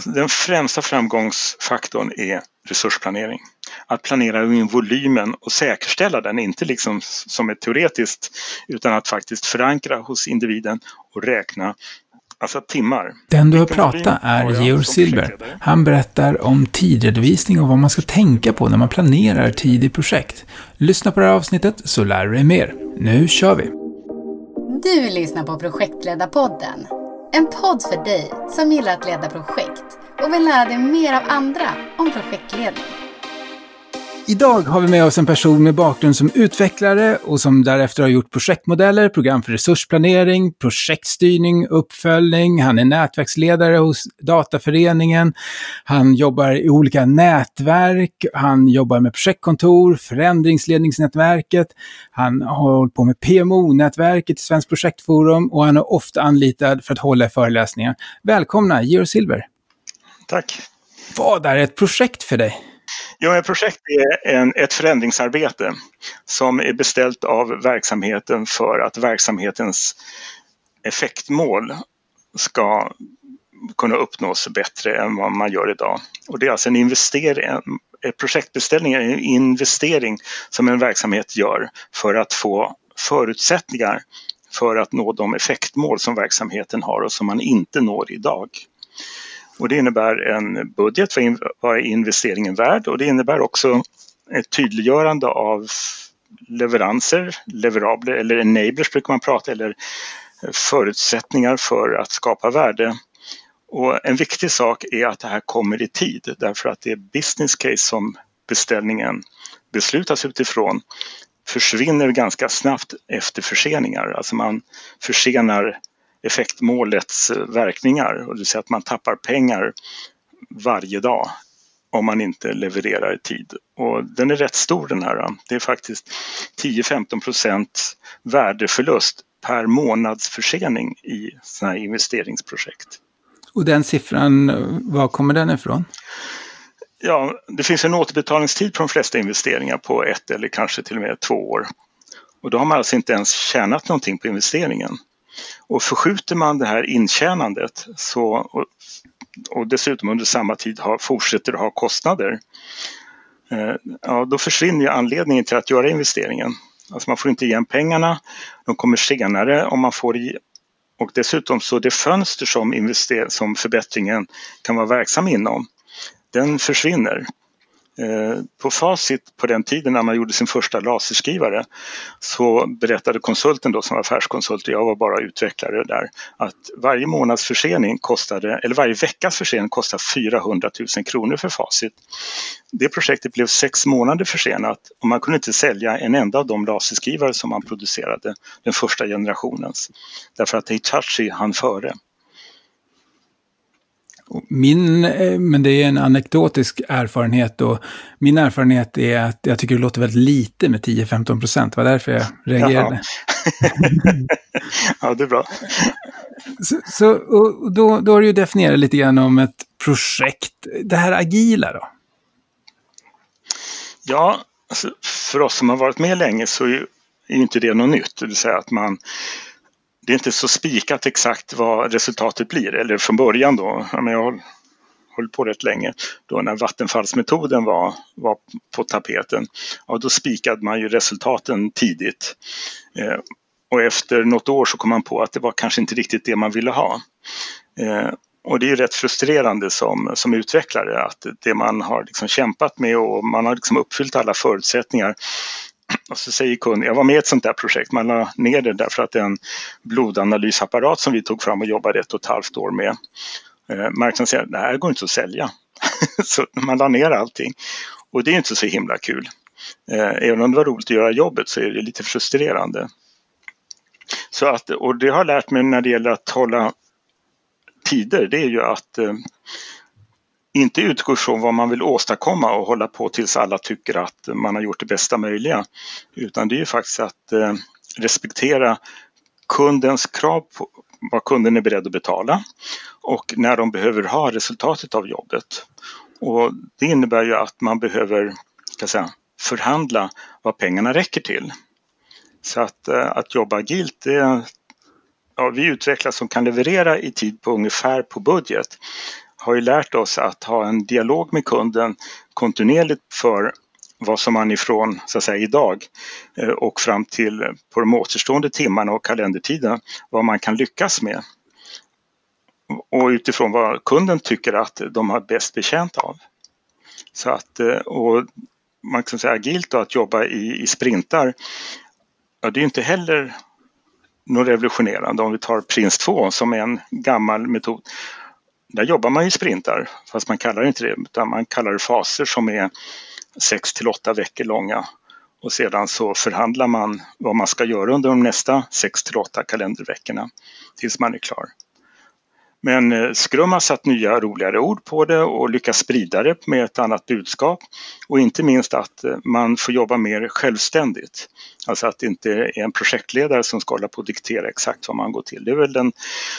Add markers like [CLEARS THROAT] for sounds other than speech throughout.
Alltså, den främsta framgångsfaktorn är resursplanering. Att planera in volymen och säkerställa den, inte liksom som ett teoretiskt utan att faktiskt förankra hos individen och räkna Alltså timmar. Den du har pratat är Georg Silber. Han berättar om tidredovisning och vad man ska tänka på när man planerar tid i projekt. Lyssna på det här avsnittet så lär du dig mer. Nu kör vi! Du lyssnar på Projektledarpodden. En podd för dig som gillar att leda projekt och vill lära dig mer av andra om projektledning. Idag har vi med oss en person med bakgrund som utvecklare och som därefter har gjort projektmodeller, program för resursplanering, projektstyrning, uppföljning. Han är nätverksledare hos Dataföreningen. Han jobbar i olika nätverk. Han jobbar med projektkontor, förändringsledningsnätverket. Han har hållit på med PMO-nätverket i Svenskt projektforum och han är ofta anlitad för att hålla föreläsningar. Välkomna, Georg Silver. Tack. Vad är ett projekt för dig? Jo, ett projekt är en, ett förändringsarbete som är beställt av verksamheten för att verksamhetens effektmål ska kunna uppnås bättre än vad man gör idag. Och det är alltså en investering, en projektbeställning är en investering som en verksamhet gör för att få förutsättningar för att nå de effektmål som verksamheten har och som man inte når idag. Och det innebär en budget för vad är investeringen värd och det innebär också ett tydliggörande av leveranser, leverabler eller enablers brukar man prata, eller förutsättningar för att skapa värde. Och en viktig sak är att det här kommer i tid därför att det business case som beställningen beslutas utifrån försvinner ganska snabbt efter förseningar. Alltså man försenar effektmålets verkningar, och det vill säga att man tappar pengar varje dag om man inte levererar i tid. Och den är rätt stor den här. Det är faktiskt 10-15 procent värdeförlust per månads försening i sådana här investeringsprojekt. Och den siffran, var kommer den ifrån? Ja, det finns en återbetalningstid på de flesta investeringar på ett eller kanske till och med två år. Och då har man alltså inte ens tjänat någonting på investeringen. Och förskjuter man det här intjänandet så, och, och dessutom under samma tid har, fortsätter ha kostnader, eh, ja, då försvinner ju anledningen till att göra investeringen. Alltså man får inte igen pengarna, de kommer senare om man får i, och dessutom så det fönster som, invester, som förbättringen kan vara verksam inom, den försvinner. Eh, på Facit på den tiden när man gjorde sin första laserskrivare så berättade konsulten då som var affärskonsult och jag var bara utvecklare där att varje månads försening kostade, eller varje veckas försening kostade 400 000 kronor för Facit. Det projektet blev sex månader försenat och man kunde inte sälja en enda av de laserskrivare som man producerade, den första generationens, därför att Hitachi hann före. Min, eh, men det är en anekdotisk erfarenhet och min erfarenhet är att jag tycker det låter väldigt lite med 10-15 procent. Det var därför jag reagerade. [LAUGHS] ja, det är bra. Så, så och då, då har du ju definierat lite grann om ett projekt. Det här agila då? Ja, alltså, för oss som har varit med länge så är ju inte det något nytt. Det vill säga att man det är inte så spikat exakt vad resultatet blir, eller från början då. Jag har hållit på rätt länge, då när vattenfallsmetoden var, var på tapeten. Ja, då spikade man ju resultaten tidigt. Eh, och efter något år så kom man på att det var kanske inte riktigt det man ville ha. Eh, och det är ju rätt frustrerande som, som utvecklare att det man har liksom kämpat med och man har liksom uppfyllt alla förutsättningar och så säger kunden, jag var med i ett sånt där projekt, man la ner det därför att en blodanalysapparat som vi tog fram och jobbade ett och ett halvt år med, eh, marknaden säger, det här går inte att sälja. [LAUGHS] så man la ner allting. Och det är inte så himla kul. Eh, även om det var roligt att göra jobbet så är det lite frustrerande. Så att, och det har jag lärt mig när det gäller att hålla tider, det är ju att eh, inte utgår från vad man vill åstadkomma och hålla på tills alla tycker att man har gjort det bästa möjliga. Utan det är ju faktiskt att eh, respektera kundens krav på vad kunden är beredd att betala och när de behöver ha resultatet av jobbet. Och det innebär ju att man behöver kan säga, förhandla vad pengarna räcker till. Så att, eh, att jobba agilt, det, ja, vi utvecklar som kan leverera i tid på ungefär på budget har ju lärt oss att ha en dialog med kunden kontinuerligt för vad som man ifrån så att säga, idag eh, och fram till på de återstående timmarna och kalendertiden vad man kan lyckas med. Och utifrån vad kunden tycker att de har bäst betjänt av. Så att, eh, och man kan säga agilt då, att jobba i, i sprintar, ja, det är inte heller något revolutionerande. Om vi tar Prins 2 som är en gammal metod. Där jobbar man i sprintar, fast man kallar det inte det, utan man kallar det faser som är 6 till 8 veckor långa. Och sedan så förhandlar man vad man ska göra under de nästa 6 till 8 kalenderveckorna tills man är klar. Men eh, Scrum har satt nya roligare ord på det och lyckats sprida det med ett annat budskap. Och inte minst att eh, man får jobba mer självständigt. Alltså att det inte är en projektledare som ska hålla på och diktera exakt vad man går till. Det är väl den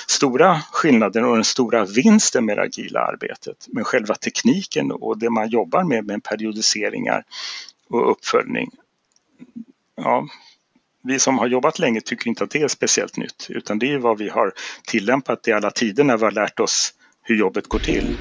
stora skillnaden och den stora vinsten med det agila arbetet. Men själva tekniken och det man jobbar med, med periodiseringar och uppföljning. Ja, vi som har jobbat länge tycker inte att det är speciellt nytt utan det är vad vi har tillämpat i alla tider när vi har lärt oss hur jobbet går till.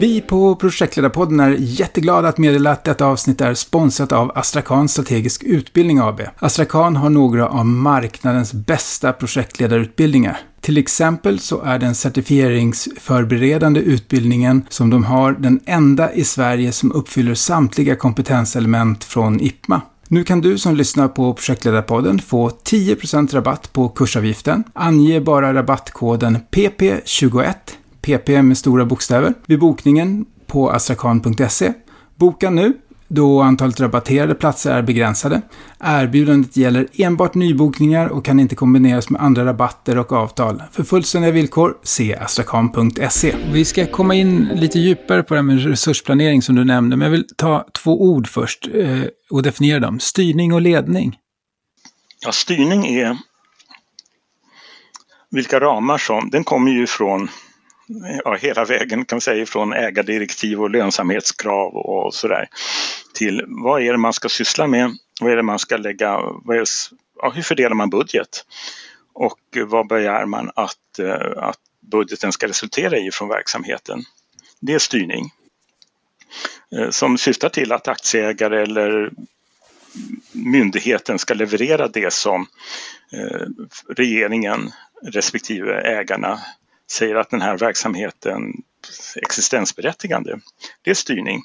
Vi på Projektledarpodden är jätteglada att meddela att detta avsnitt är sponsrat av Astrakan Strategisk Utbildning AB. Astrakan har några av marknadens bästa projektledarutbildningar. Till exempel så är den certifieringsförberedande utbildningen som de har den enda i Sverige som uppfyller samtliga kompetenselement från IPMA. Nu kan du som lyssnar på Projektledarpodden få 10% rabatt på kursavgiften. Ange bara rabattkoden PP21, PP med stora bokstäver, vid bokningen på astrakan.se. Boka nu då antalet rabatterade platser är begränsade. Erbjudandet gäller enbart nybokningar och kan inte kombineras med andra rabatter och avtal. För fullständiga villkor, se astrakan.se. Vi ska komma in lite djupare på det här med resursplanering som du nämnde, men jag vill ta två ord först eh, och definiera dem. Styrning och ledning. Ja, styrning är vilka ramar som, den kommer ju från ja, hela vägen kan man säga från ägardirektiv och lönsamhetskrav och sådär till vad är det man ska syssla med, vad är det man ska lägga, vad är, ja, hur fördelar man budget och vad begär man att, eh, att budgeten ska resultera i från verksamheten. Det är styrning eh, som syftar till att aktieägare eller myndigheten ska leverera det som eh, regeringen respektive ägarna säger att den här verksamheten existensberättigande. Det är styrning.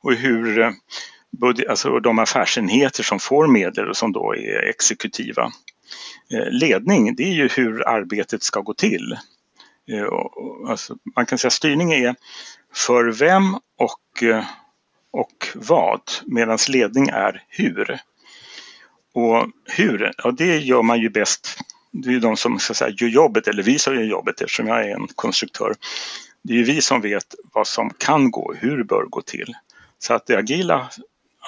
Och hur eh, alltså de affärsenheter som får medel och som då är exekutiva. Eh, ledning, det är ju hur arbetet ska gå till. Eh, alltså, man kan säga styrning är för vem och, och vad, medan ledning är hur. Och hur, ja, det gör man ju bäst det är de som så säga, gör jobbet, eller vi som gör jobbet eftersom jag är en konstruktör. Det är vi som vet vad som kan gå, hur det bör gå till. Så att det agila,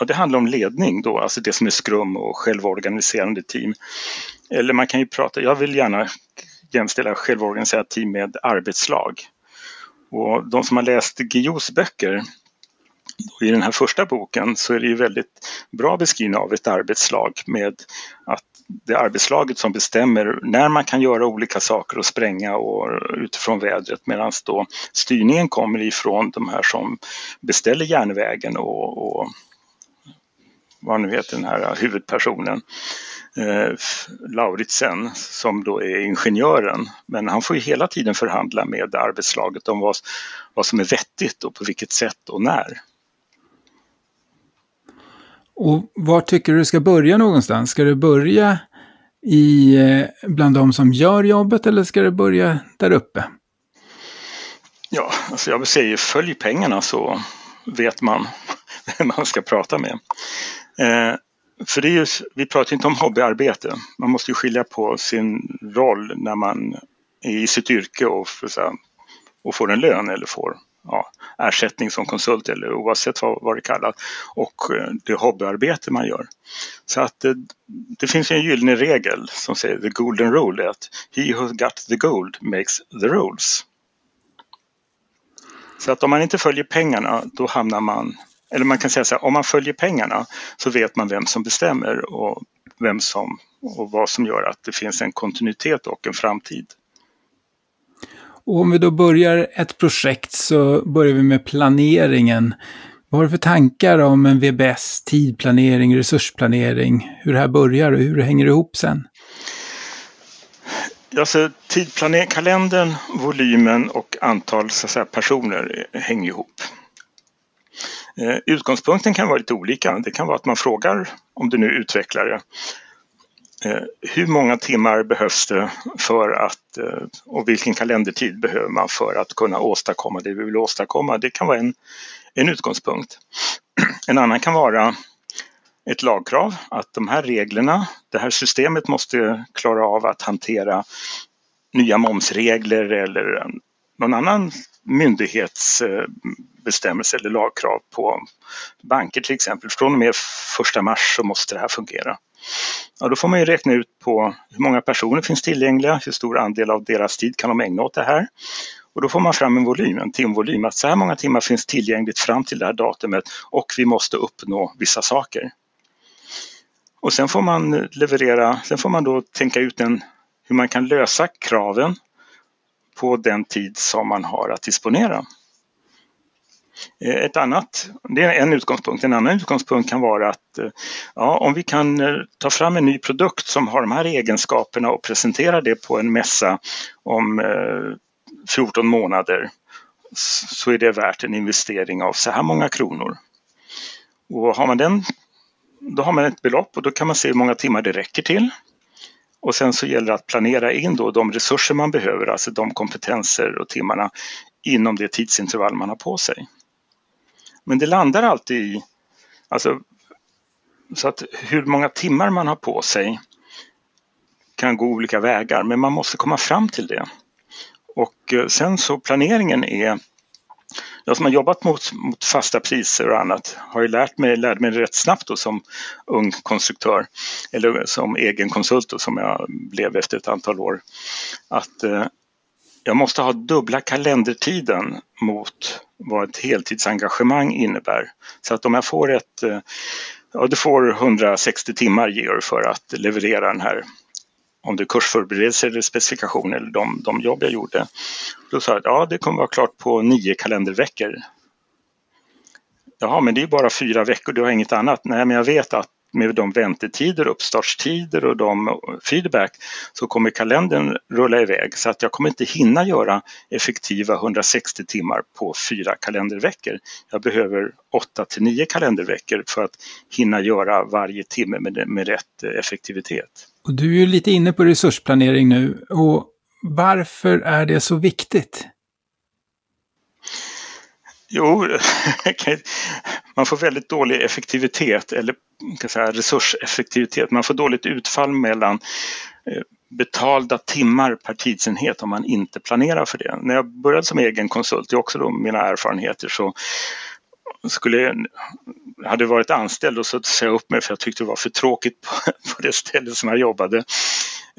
ja, det handlar om ledning då, alltså det som är skrum och självorganiserande team. Eller man kan ju prata, jag vill gärna jämställa självorganiserat team med arbetslag. Och de som har läst Guillous böcker i den här första boken så är det ju väldigt bra beskrivning av ett arbetslag med att det är arbetslaget som bestämmer när man kan göra olika saker och spränga och utifrån vädret medan då styrningen kommer ifrån de här som beställer järnvägen och, och vad nu heter den här huvudpersonen eh, Lauritsen som då är ingenjören. Men han får ju hela tiden förhandla med arbetslaget om vad, vad som är vettigt och på vilket sätt och när. Och var tycker du ska börja någonstans? Ska du börja i, eh, bland de som gör jobbet eller ska du börja där uppe? Ja, alltså jag säger följ pengarna så vet man [LAUGHS] vem man ska prata med. Eh, för det är ju, vi pratar inte om hobbyarbete. Man måste ju skilja på sin roll när man är i sitt yrke och, och får en lön eller får ja, ersättning som konsult eller oavsett vad, vad det kallas och eh, det hobbyarbete man gör. Så att det, det finns en gyllene regel som säger the golden rule att he who got the gold makes the rules. Så att om man inte följer pengarna då hamnar man, eller man kan säga så här, om man följer pengarna så vet man vem som bestämmer och vem som och vad som gör att det finns en kontinuitet och en framtid. Och om vi då börjar ett projekt så börjar vi med planeringen. Vad har du för tankar om en VBS, tidplanering, resursplanering, hur det här börjar och hur det hänger ihop sen? Alltså, tidplanering, kalendern, volymen och antal så säga, personer hänger ihop. Eh, utgångspunkten kan vara lite olika. Det kan vara att man frågar, om du nu är utvecklare, Eh, hur många timmar behövs det för att eh, och vilken kalendertid behöver man för att kunna åstadkomma det vi vill åstadkomma? Det kan vara en, en utgångspunkt. [CLEARS THROAT] En annan kan vara ett lagkrav att de här reglerna, det här systemet måste klara av att hantera nya momsregler eller någon annan myndighetsbestämmelse eller lagkrav på banker till exempel. Från och med första mars så måste det här fungera. Ja, då får man ju räkna ut på hur många personer finns tillgängliga, hur stor andel av deras tid kan de ägna åt det här. Och då får man fram en volym, en timvolym, att så här många timmar finns tillgängligt fram till det här datumet och vi måste uppnå vissa saker. Och sen får man leverera, sen får man då tänka ut en, hur man kan lösa kraven på den tid som man har att disponera. Eh, ett annat, det är en utgångspunkt. En annan utgångspunkt kan vara att eh, ja, om vi kan eh, ta fram en ny produkt som har de här egenskaperna och presentera det på en mässa om 14 månader så är det värt en investering av så här många kronor. Och har man den, då har man ett belopp och då kan man se hur många timmar det räcker till. Och sen så gäller det att planera in då de resurser man behöver, alltså de kompetenser och timmarna inom det tidsintervall man har på sig. Men det landar alltid i, alltså, så att hur många timmar man har på sig kan gå olika vägar, men man måste komma fram till det. Och eh, sen så planeringen är jag som har jobbat mot, mot fasta priser och annat har ju lärt mig, lärde mig rätt snabbt då som ung konstruktör eller som egen konsult då, som jag blev efter ett antal år att eh, jag måste ha dubbla kalendertiden mot vad ett heltidsengagemang innebär. Så att om jag får ett, eh, ja du får 160 timmar Georg för att leverera den här om det är kursförberedelser eller specifikation eller de, de jobb jag gjorde. Då sa jag att ja, det kommer vara klart på nio kalenderveckor. Jaha, men det är bara fyra veckor, du har inget annat. Nej, men jag vet att med de väntetider, uppstartstider och de feedback så kommer kalendern rulla iväg så att jag kommer inte hinna göra effektiva 160 timmar på fyra kalenderveckor. Jag behöver 8 till 9 kalenderveckor för att hinna göra varje timme med, med rätt effektivitet. Och du är ju lite inne på resursplanering nu och varför är det så viktigt? Jo, [LAUGHS] man får väldigt dålig effektivitet eller kan säga, resurseffektivitet. Man får dåligt utfall mellan eh, betalda timmar per tidsenhet om man inte planerar för det. När jag började som egen konsult, det är också då mina erfarenheter, så skulle jag, hade varit anställd och så sa jag upp mig för jag tyckte det var för tråkigt på, [LAUGHS] på det stället som jag jobbade.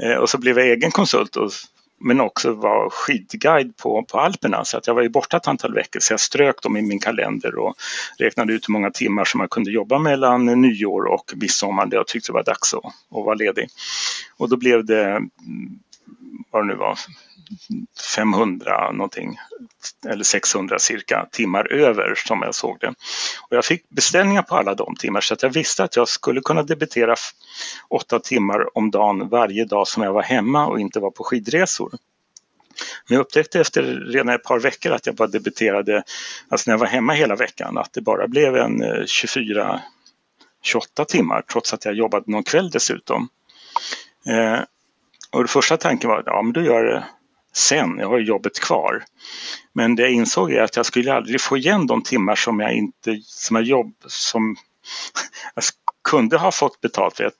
Eh, och så blev jag egen konsult och men också var skidguide på, på Alperna så att jag var ju borta ett antal veckor så jag strök dem i min kalender och räknade ut hur många timmar som jag kunde jobba mellan nyår och midsommar där jag tyckte det var dags att, att vara ledig. Och då blev det, vad det nu var, 500 någonting, eller 600 cirka timmar över som jag såg det. Och jag fick beställningar på alla de timmar så att jag visste att jag skulle kunna debitera åtta timmar om dagen varje dag som jag var hemma och inte var på skidresor. Men jag upptäckte efter redan ett par veckor att jag bara debiterade, alltså när jag var hemma hela veckan, att det bara blev en eh, 24-28 timmar trots att jag jobbade någon kväll dessutom. Eh, och det första tanken var, ja men då gör det sen, jag har jobbet kvar. Men det jag insåg är att jag skulle aldrig få igen de timmar som jag inte, som jag jobb, som [LAUGHS] jag kunde ha fått betalt för.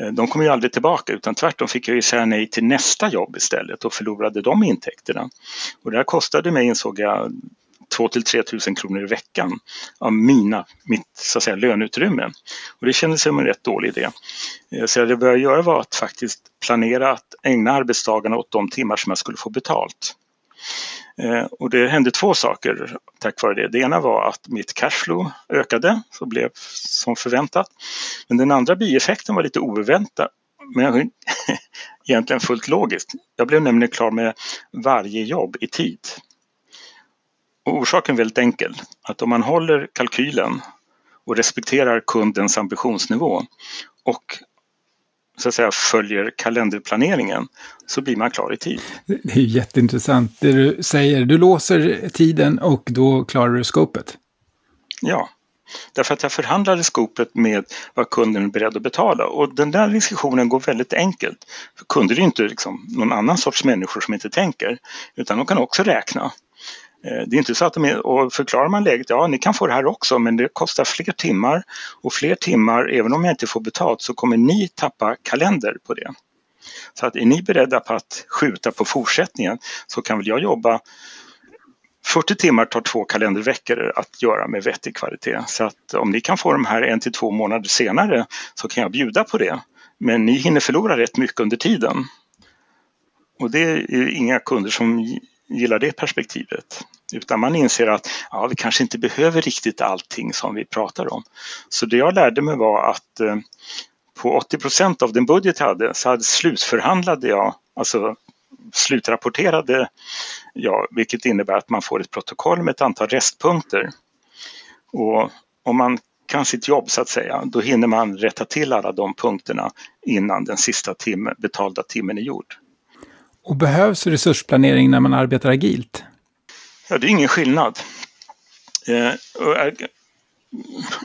Eh, de kom ju aldrig tillbaka utan tvärtom fick jag ju säga nej till nästa jobb istället och förlorade de intäkterna. Och det här kostade mig, insåg jag, 2 till 3 000 kronor i veckan av mina, mitt så att säga, löneutrymme. Och det kändes som en rätt dålig idé. Eh, så det jag började göra var att faktiskt planera att ägna arbetsdagarna åt de timmar som jag skulle få betalt. Eh, och det hände två saker tack vare det. Det ena var att mitt cashflow ökade, så blev som förväntat. Men den andra bieffekten var lite oväntad. Men [LAUGHS] egentligen fullt logiskt. Jag blev nämligen klar med varje jobb i tid. Orsaken är väldigt enkel, att om man håller kalkylen och respekterar kundens ambitionsnivå och så att säga följer kalenderplaneringen så blir man klar i tid. Det är jätteintressant det du säger. Du låser tiden och då klarar du skopet. Ja, därför att jag förhandlade skopet med vad kunden är beredd att betala och den där diskussionen går väldigt enkelt. För kunder är ju inte liksom någon annan sorts människor som inte tänker utan de kan också räkna. Eh, det är inte så att de är, och förklarar man läget, ja ni kan få det här också men det kostar fler timmar och fler timmar, även om jag inte får betalt så kommer ni tappa kalender på det. Så att är ni beredda på att skjuta på fortsättningen så kan väl jag jobba 40 timmar tar två kalenderveckor att göra med vettig kvalitet. Så att om ni kan få de här en till två månader senare så kan jag bjuda på det. Men ni hinner förlora rätt mycket under tiden. Och det är inga kunder som gillar det perspektivet. Utan man inser att ja, vi kanske inte behöver riktigt allting som vi pratar om. Så det jag lärde mig var att eh, på 80 procent av den budget jag hade så hade slutförhandlade jag, alltså slutrapporterade jag, vilket innebär att man får ett protokoll med ett antal restpunkter. Och om man kan sitt jobb så att säga, då hinner man rätta till alla de punkterna innan den sista timme, betalda timmen är gjord. Och behövs resursplanering när man arbetar agilt? Ja, det är ingen skillnad. Eh,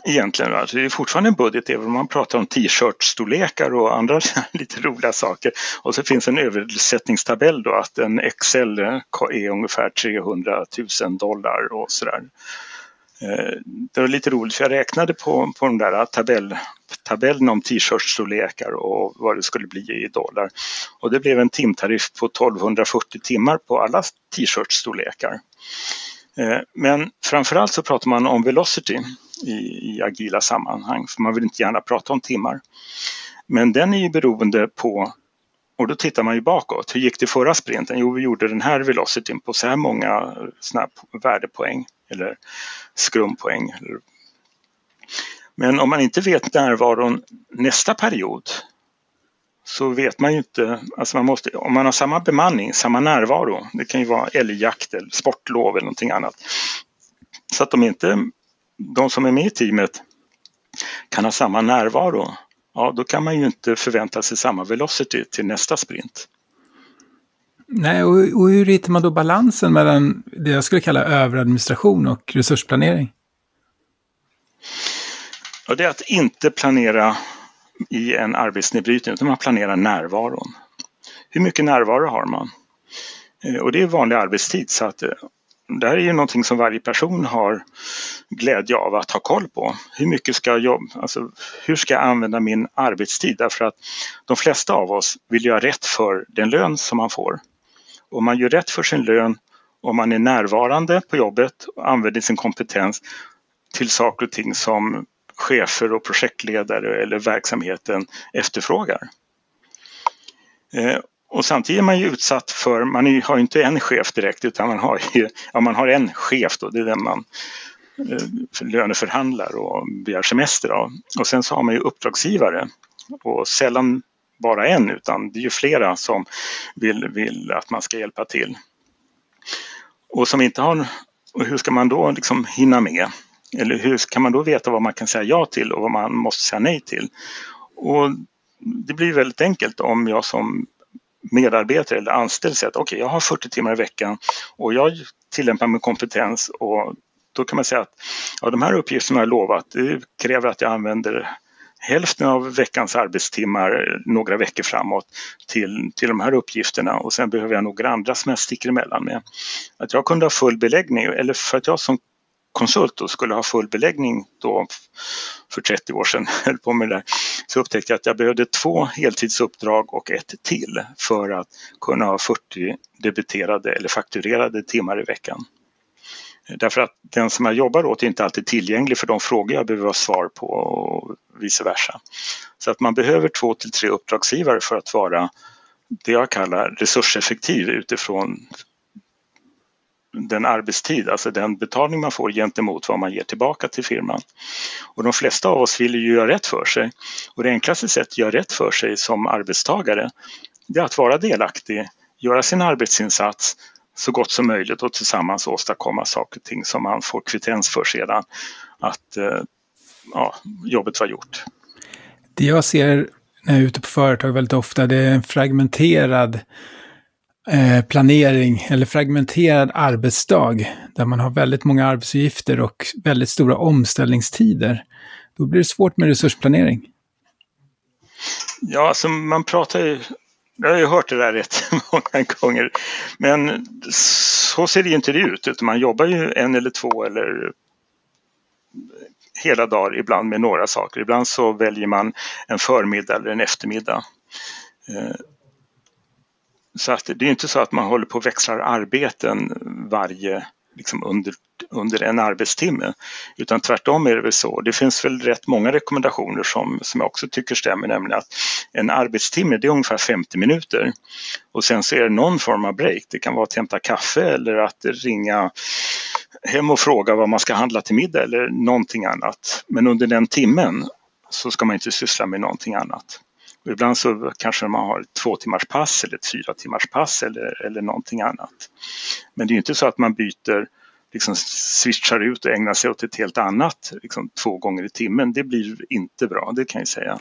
egentligen. Alltså det är fortfarande en budget även om man pratar om t-shirt-storlekar och andra [LAUGHS] lite roliga saker. Och så finns en översättningstabell då att en Excel eh, är ungefär 300 000 dollar och sådär. Eh, det var lite roligt för jag räknade på, på de där tabell, tabellen om t-shirtstorlekar och vad det skulle bli i dollar. Och det blev en timtariff på 1240 timmar på alla t-shirtstorlekar. Eh, men framförallt så pratar man om velocity i, i agila sammanhang, för man vill inte gärna prata om timmar. Men den är ju beroende på och då tittar man ju bakåt. Hur gick det förra sprinten? Jo, vi gjorde den här velocityn på så här många såna värdepoäng eller skrumpoäng. Men om man inte vet närvaron nästa period så vet man ju inte, alltså man måste, om man har samma bemanning, samma närvaro, det kan ju vara älgjakt eller sportlov eller någonting annat. Så att de inte, de som är med i teamet kan ha samma närvaro, ja då kan man ju inte förvänta sig samma velocity till nästa sprint. Nej, och, och hur hittar man då balansen mellan det jag skulle kalla överadministration och resursplanering? Ja, det är att inte planera i en arbetsnedbrytning utan man planerar närvaron. Hur mycket närvaro har man? Eh, och det är vanlig arbetstid så att eh, det här är ju någonting som varje person har glädje av att ha koll på. Hur mycket ska jag jobba, alltså hur ska jag använda min arbetstid? Därför att de flesta av oss vill göra rätt för den lön som man får. Om man gör rätt för sin lön, om man är närvarande på jobbet och använder sin kompetens till saker och ting som chefer och projektledare eller verksamheten efterfrågar. Eh, och samtidigt är man ju utsatt för, man har ju inte en chef direkt utan man har, ju, ja, man har en chef då, det är den man eh, löneförhandlar och begär semester av. Och sen så har man ju uppdragsgivare och sällan bara en utan det är ju flera som vill, vill att man ska hjälpa till. Och som inte har, och hur ska man då liksom hinna med? Eller hur kan man då veta vad man kan säga ja till och vad man måste säga nej till? Och det blir väldigt enkelt om jag som medarbetare eller anställd säger att okej, okay, jag har 40 timmar i veckan och jag tillämpar min kompetens och då kan man säga att ja, de här uppgifterna jag lovat, det kräver att jag använder hälften av veckans arbetstimmar några veckor framåt till, till de här uppgifterna och sen behöver jag några andra som jag sticker emellan med. Att jag kunde ha full beläggning eller för att jag som konsult och skulle ha full beläggning då för 30 år sedan, [LAUGHS] höll på med det där, så upptäckte jag att jag behövde två heltidsuppdrag och ett till för att kunna ha 40 debiterade eller fakturerade timmar i veckan. Därför att den som jag jobbar åt är inte alltid tillgänglig för de frågor jag behöver ha svar på och vice versa. Så att man behöver två till tre uppdragsgivare för att vara det jag kallar resurseffektiv utifrån den arbetstid, alltså den betalning man får gentemot vad man ger tillbaka till firman. Och de flesta av oss vill ju göra rätt för sig. Och det enklaste sättet att göra rätt för sig som arbetstagare det är att vara delaktig, göra sin arbetsinsats så gott som möjligt och tillsammans åstadkomma saker och ting som man får kvittens för sedan. Att eh, ja, jobbet var gjort. Det jag ser när jag är ute på företag väldigt ofta, det är en fragmenterad eh, planering eller fragmenterad arbetsdag där man har väldigt många arbetsuppgifter och väldigt stora omställningstider. Då blir det svårt med resursplanering. Ja, alltså man pratar ju jag har ju hört det där rätt [LAUGHS] många gånger. Men så ser det ju inte ut, utan man jobbar ju en eller två eller hela dagar ibland med några saker. Ibland så väljer man en förmiddag eller en eftermiddag. Eh, så att det är inte så att man håller på och växlar arbeten varje liksom under, under en arbetstimme. Utan tvärtom är det väl så. Det finns väl rätt många rekommendationer som, som jag också tycker stämmer, nämligen att en arbetstimme det är ungefär 50 minuter. Och sen så är det någon form av break. Det kan vara att hämta kaffe eller att ringa hem och fråga vad man ska handla till middag eller någonting annat. Men under den timmen så ska man inte syssla med någonting annat. Och ibland så kanske man har ett två timmars pass eller ett fyra timmars pass eller, eller någonting annat. Men det är inte så att man byter, liksom switchar ut och ägnar sig åt ett helt annat liksom två gånger i timmen. Det blir inte bra, det kan jag säga.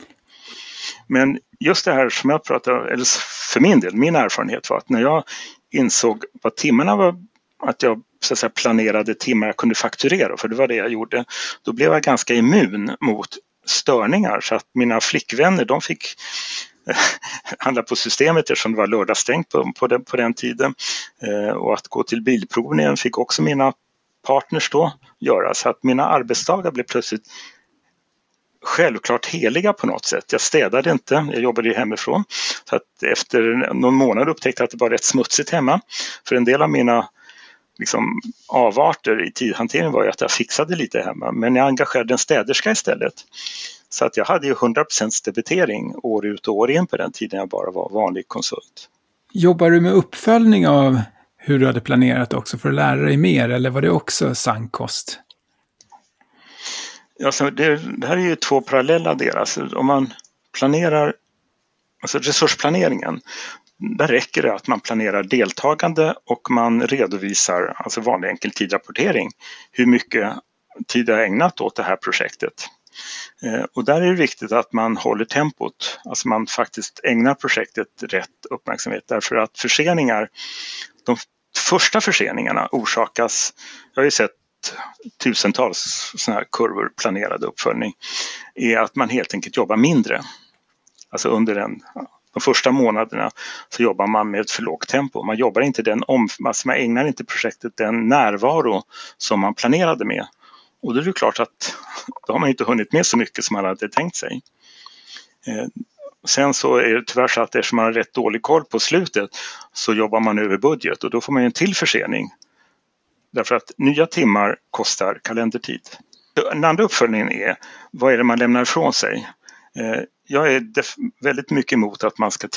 Men just det här som jag pratade eller för min del, min erfarenhet var att när jag insåg vad timmarna var, att jag så att säga, planerade timmar jag kunde fakturera, för det var det jag gjorde, då blev jag ganska immun mot störningar så att mina flickvänner de fick eh, handla på systemet eftersom det var lördagsstängt på, på, den, på den tiden. Eh, och att gå till bilprovningen fick också mina partners då göra så att mina arbetsdagar blev plötsligt självklart heliga på något sätt. Jag städade inte, jag jobbade ju hemifrån. Så att efter någon månad upptäckte jag att det var rätt smutsigt hemma. För en del av mina liksom, avarter i tidhantering var ju att jag fixade lite hemma men jag engagerade en städerska istället. Så att jag hade ju 100% debitering år ut och år in på den tiden jag bara var vanlig konsult. Jobbar du med uppföljning av hur du hade planerat också för att lära dig mer eller var det också sankost? Alltså det, det här är ju två parallella delar. Alltså om man planerar, alltså resursplaneringen, där räcker det att man planerar deltagande och man redovisar, alltså vanlig enkel tidrapportering, hur mycket tid jag ägnat åt det här projektet. Eh, och där är det viktigt att man håller tempot, alltså man faktiskt ägnar projektet rätt uppmärksamhet därför att förseningar, de första förseningarna orsakas, jag har ju sett tusentals sådana här kurvor planerad uppföljning, är att man helt enkelt jobbar mindre. Alltså under en de första månaderna så jobbar man med ett för lågt tempo. Man jobbar inte den om, alltså man ägnar inte projektet den närvaro som man planerade med. Och då är det klart att [LAUGHS] då har man inte hunnit med så mycket som man hade tänkt sig. Eh, sen så är det tyvärr så att eftersom man har rätt dålig koll på slutet så jobbar man över budget och då får man en till försening. Därför att nya timmar kostar kalendertid. Den andra uppföljningen är vad är det man lämnar ifrån sig? Eh, jag är väldigt mycket emot att man ska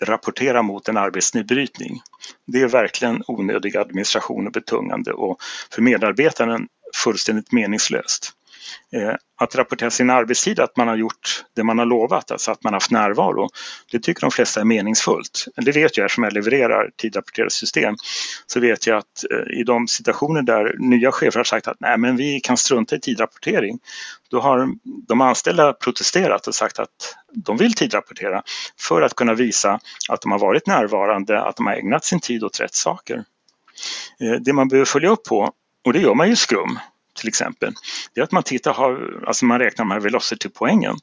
rapportera mot en arbetsnedbrytning. Det är verkligen onödig administration och betungande och för medarbetaren fullständigt meningslöst. Eh, att rapportera sin arbetstid, att man har gjort det man har lovat, alltså att man har haft närvaro, det tycker de flesta är meningsfullt. Det vet jag eftersom jag levererar tidrapporterade system. Så vet jag att eh, i de situationer där nya chefer har sagt att nej men vi kan strunta i tidrapportering, då har de anställda protesterat och sagt att de vill tidrapportera för att kunna visa att de har varit närvarande, att de har ägnat sin tid åt rätt saker. Eh, det man behöver följa upp på, och det gör man ju i till exempel, det är att man tittar, har, alltså man räknar de här velocity-poängen.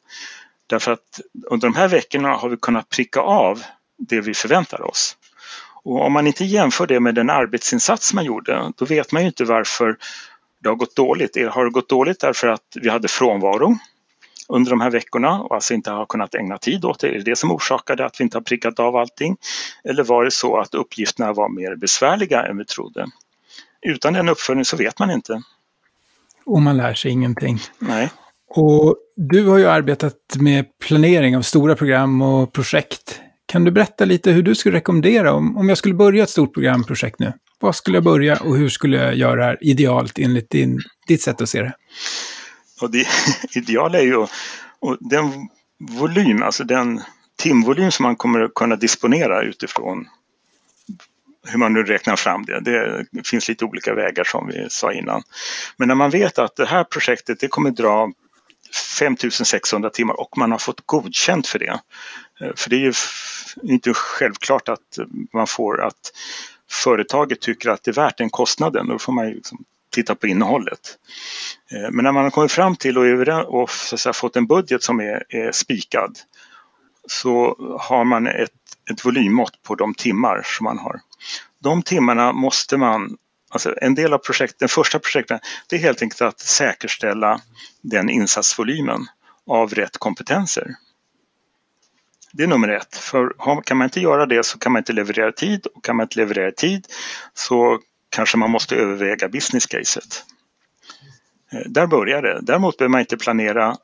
Därför att under de här veckorna har vi kunnat pricka av det vi förväntar oss. Och om man inte jämför det med den arbetsinsats man gjorde, då vet man ju inte varför det har gått dåligt. Har det gått dåligt därför att vi hade frånvaro under de här veckorna och alltså inte har kunnat ägna tid åt det? Är det det som orsakade att vi inte har prickat av allting? Eller var det så att uppgifterna var mer besvärliga än vi trodde? Utan den uppföljningen så vet man inte och man lär sig ingenting. Nej. Och du har ju arbetat med planering av stora program och projekt. Kan du berätta lite hur du skulle rekommendera om, om jag skulle börja ett stort programprojekt nu? Var skulle jag börja och hur skulle jag göra det här idealt enligt din, ditt sätt att se det? Och det [LAUGHS] ideala är ju och den volym, alltså den timvolym som man kommer att kunna disponera utifrån hur man nu räknar fram det. Det finns lite olika vägar som vi sa innan. Men när man vet att det här projektet det kommer dra 5600 timmar och man har fått godkänt för det. Eh, för det är ju inte självklart att man får att företaget tycker att det är värt den kostnaden. Då får man ju liksom titta på innehållet. Eh, men när man har kommit fram till och, och säga, fått en budget som är, är spikad så har man ett, ett volymmått på de timmar som man har. De timmarna måste man Alltså en del av projektet, den första projektet, det är helt enkelt att säkerställa den insatsvolymen av rätt kompetenser. Det är nummer ett. För kan man inte göra det så kan man inte leverera tid och kan man inte leverera tid så kanske man måste överväga business caset. Eh, där börjar det. Däremot behöver man inte planera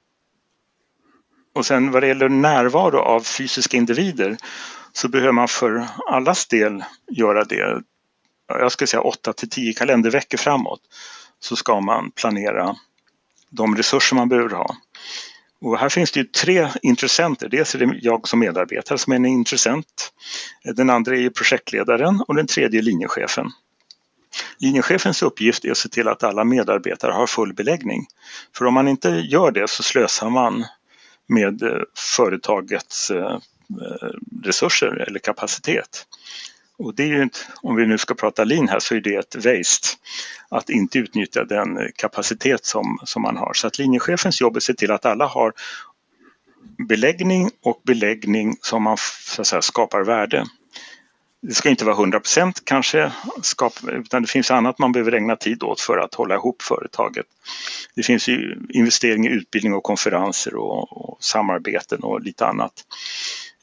och sen vad det gäller närvaro av fysiska individer så behöver man för allas del göra det. Jag skulle säga 8 till 10 kalenderveckor framåt så ska man planera de resurser man behöver ha. Och här finns det ju tre intressenter. Dels är det jag som medarbetare som är en intressent. Den andra är projektledaren och den tredje är linjechefen. Linjechefens uppgift är att se till att alla medarbetare har full beläggning. För om man inte gör det så slösar man med eh, företagets eh, eh, resurser eller kapacitet. Och det är ju, inte, om vi nu ska prata lean här, så är det ett waste att inte utnyttja den kapacitet som, som man har. Så att linjechefens jobb är att se till att alla har beläggning och beläggning som man så att säga, skapar värde. Det ska inte vara 100% kanske, utan det finns annat man behöver ägna tid åt för att hålla ihop företaget. Det finns ju investering i utbildning och konferenser och, och samarbeten och lite annat.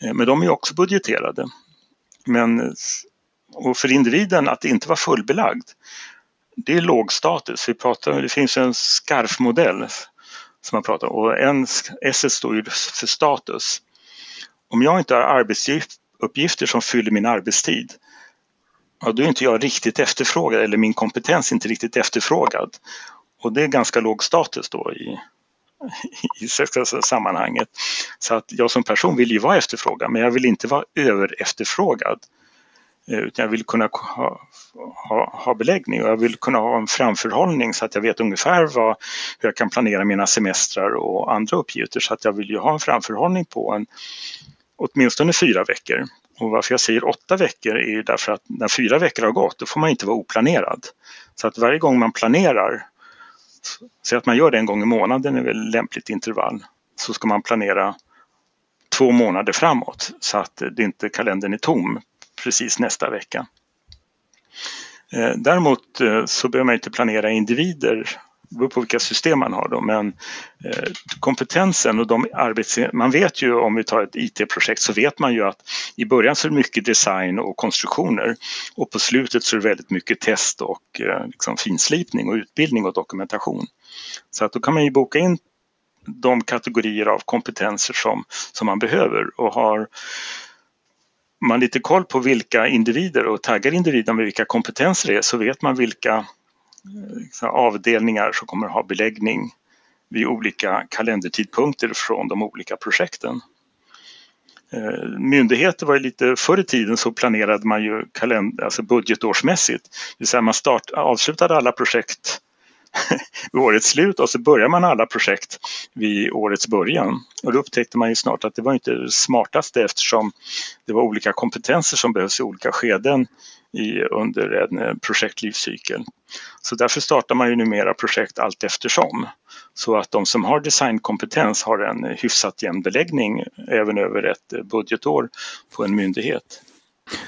Eh, men de är också budgeterade. Men och för individen att inte vara fullbelagd, det är låg status. Vi pratar, det finns en skarfmodell som man pratar om och en, S står ju för status. Om jag inte har arbetsuppgifter som fyller min arbetstid, ja, då är inte jag riktigt efterfrågad eller min kompetens inte riktigt efterfrågad. Och det är ganska låg status då i, [LAUGHS] i sammanhanget. Så att jag som person vill ju vara efterfrågad men jag vill inte vara över efterfrågad. Eh, utan jag vill kunna ha, ha, ha, beläggning och jag vill kunna ha en framförhållning så att jag vet ungefär vad, hur jag kan planera mina semestrar och andra uppgifter. Så att jag vill ju ha en framförhållning på en, åtminstone fyra veckor. Och varför jag säger åtta veckor är ju därför att när fyra veckor har gått då får man inte vara oplanerad. Så att varje gång man planerar, säg att man gör det en gång i månaden är väl lämpligt intervall, så ska man planera två månader framåt så att det inte kalendern är tom precis nästa vecka. Eh, däremot eh, så behöver man inte planera individer beror på vilka system man har då, men eh, kompetensen och de arbets... Man vet ju om vi tar ett IT-projekt så vet man ju att i början så är det mycket design och konstruktioner och på slutet så är det väldigt mycket test och eh, liksom finslipning och utbildning och dokumentation. Så att då kan man ju boka in de kategorier av kompetenser som, som man behöver och har man lite koll på vilka individer och taggar individer med vilka kompetenser det är så vet man vilka avdelningar som kommer att ha beläggning vid olika kalendertidpunkter från de olika projekten. Eh, myndigheter var ju lite förr i tiden så planerade man ju kalend- alltså budgetårsmässigt. Det vill säga man start, avslutade alla projekt [LAUGHS] vid årets slut och så börjar man alla projekt vid årets början. Och då upptäckte man ju snart att det var inte det smartaste eftersom det var olika kompetenser som behövs i olika skeden i, under en eh, projektlivscykel. Så därför startar man ju numera projekt allt eftersom. Så att de som har designkompetens har en hyfsat jämn beläggning även över ett eh, budgetår på en myndighet.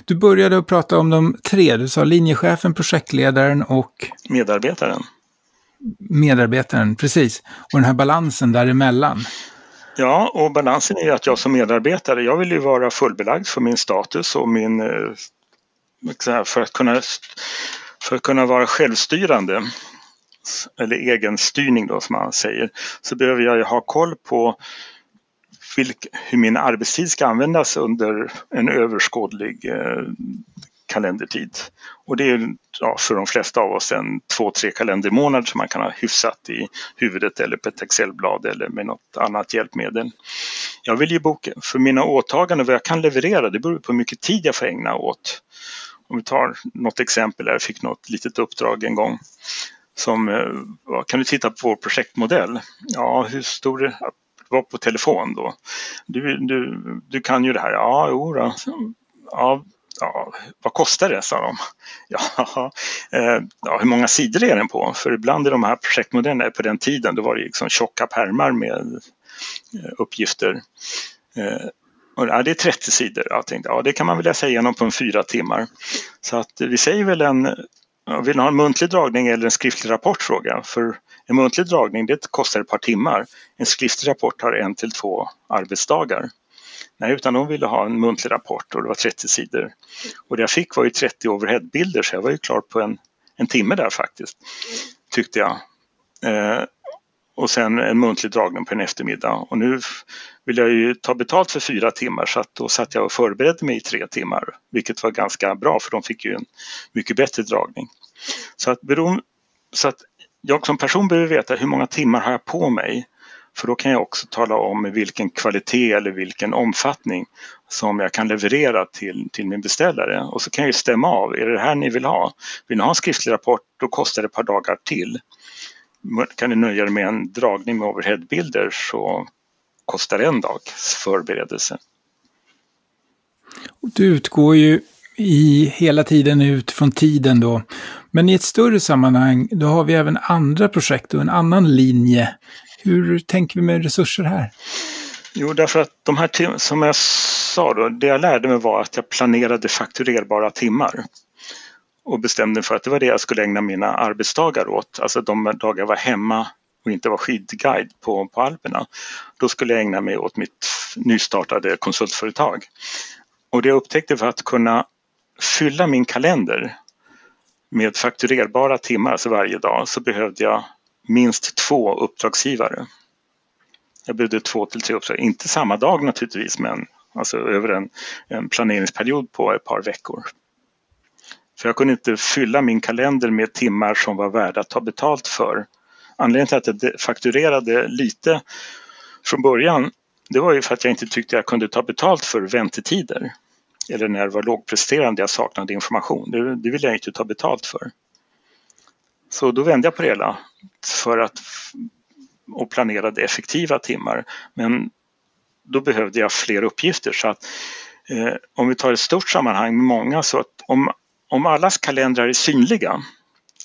Du började att prata om de tre, du sa linjechefen, projektledaren och medarbetaren medarbetaren, precis. Och den här balansen däremellan. Ja, och balansen är att jag som medarbetare, jag vill ju vara fullbelagd för min status och min... För att kunna, för att kunna vara självstyrande, eller egenstyrning då som man säger, så behöver jag ju ha koll på vilk, hur min arbetstid ska användas under en överskådlig eh, kalendertid. Och det är ja, för de flesta av oss en två, tre kalendermånader som man kan ha hyfsat i huvudet eller på ett Excelblad eller med något annat hjälpmedel. Jag vill ju boka, för mina åtaganden, vad jag kan leverera, det beror på hur mycket tid jag får ägna åt. Om vi tar något exempel, jag fick något litet uppdrag en gång som, eh, kan du titta på vår projektmodell? Ja, hur stor är var på telefon då. Du, du, du kan ju det här. Ja, jo då. Ja, ja, vad kostar det, sa de. [LAUGHS] Ja, [LAUGHS] eh, ja, hur många sidor är den på? För ibland i de här projektmodellerna på den tiden, då var det liksom tjocka pärmar med eh, uppgifter. Och, ja, det är 30 sidor. Jag tänkte, ja, det kan man väl läsa igenom på en fyra timmar. Så att eh, vi säger väl en, vill ni ha en muntlig dragning eller en skriftlig rapport? Fråga. För en muntlig dragning det kostar ett par timmar. En skriftlig rapport tar en till två arbetsdagar. Nej, utan de ville ha en muntlig rapport och det var 30 sidor. Och det jag fick var ju 30 overheadbilder så jag var ju klar på en, en timme där faktiskt, tyckte jag. Eh, och sen en muntlig dragning på en eftermiddag. Och nu vill jag ju ta betalt för fyra timmar så att då satt jag och förberedde mig i tre timmar. Vilket var ganska bra för de fick ju en mycket bättre dragning. Så att, beroende, så att jag som person behöver veta hur många timmar har jag på mig för då kan jag också tala om vilken kvalitet eller vilken omfattning som jag kan leverera till, till min beställare. Och så kan jag stämma av, är det det här ni vill ha? Vill ni ha en skriftlig rapport, då kostar det ett par dagar till. Kan ni nöja er med en dragning med overheadbilder så kostar det en dags förberedelse. Du utgår ju i hela tiden ut från tiden då. Men i ett större sammanhang, då har vi även andra projekt och en annan linje. Hur tänker vi med resurser här? Jo, därför att de här som jag sa då, det jag lärde mig var att jag planerade fakturerbara timmar och bestämde för att det var det jag skulle ägna mina arbetsdagar åt, alltså de dagar jag var hemma och inte var skidguide på, på Alperna. Då skulle jag ägna mig åt mitt nystartade konsultföretag. Och det jag upptäckte för att kunna fylla min kalender med fakturerbara timmar, alltså varje dag, så behövde jag minst två uppdragsgivare. Jag behövde två till tre uppdrag, inte samma dag naturligtvis, men alltså över en, en planeringsperiod på ett par veckor. För jag kunde inte fylla min kalender med timmar som var värda att ta betalt för. Anledningen till att jag fakturerade lite från början, det var ju för att jag inte tyckte jag kunde ta betalt för väntetider eller när det var lågpresterande, jag saknade information. Det, det vill jag inte ta betalt för. Så då vände jag på det hela för att och planerade effektiva timmar. Men då behövde jag fler uppgifter så att eh, om vi tar ett stort sammanhang med många så att om, om allas kalendrar är synliga,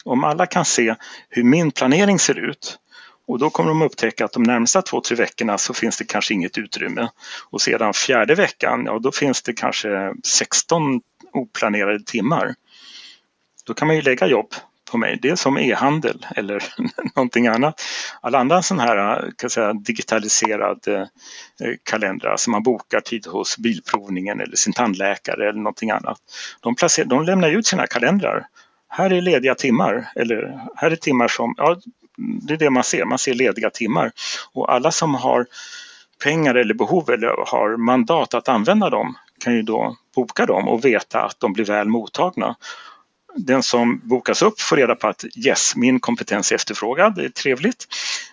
om alla kan se hur min planering ser ut och då kommer de upptäcka att de närmsta två, tre veckorna så finns det kanske inget utrymme. Och sedan fjärde veckan, ja då finns det kanske 16 oplanerade timmar. Då kan man ju lägga jobb på mig. Det är som e-handel eller [LAUGHS] någonting annat. Alla andra sådana här kan säga, digitaliserade eh, kalendrar som man bokar tid hos bilprovningen eller sin tandläkare eller någonting annat. De, placer, de lämnar ut sina kalendrar. Här är lediga timmar eller här är timmar som, ja det är det man ser, man ser lediga timmar. Och alla som har pengar eller behov eller har mandat att använda dem kan ju då boka dem och veta att de blir väl mottagna. Den som bokas upp får reda på att yes, min kompetens är efterfrågad, det är trevligt.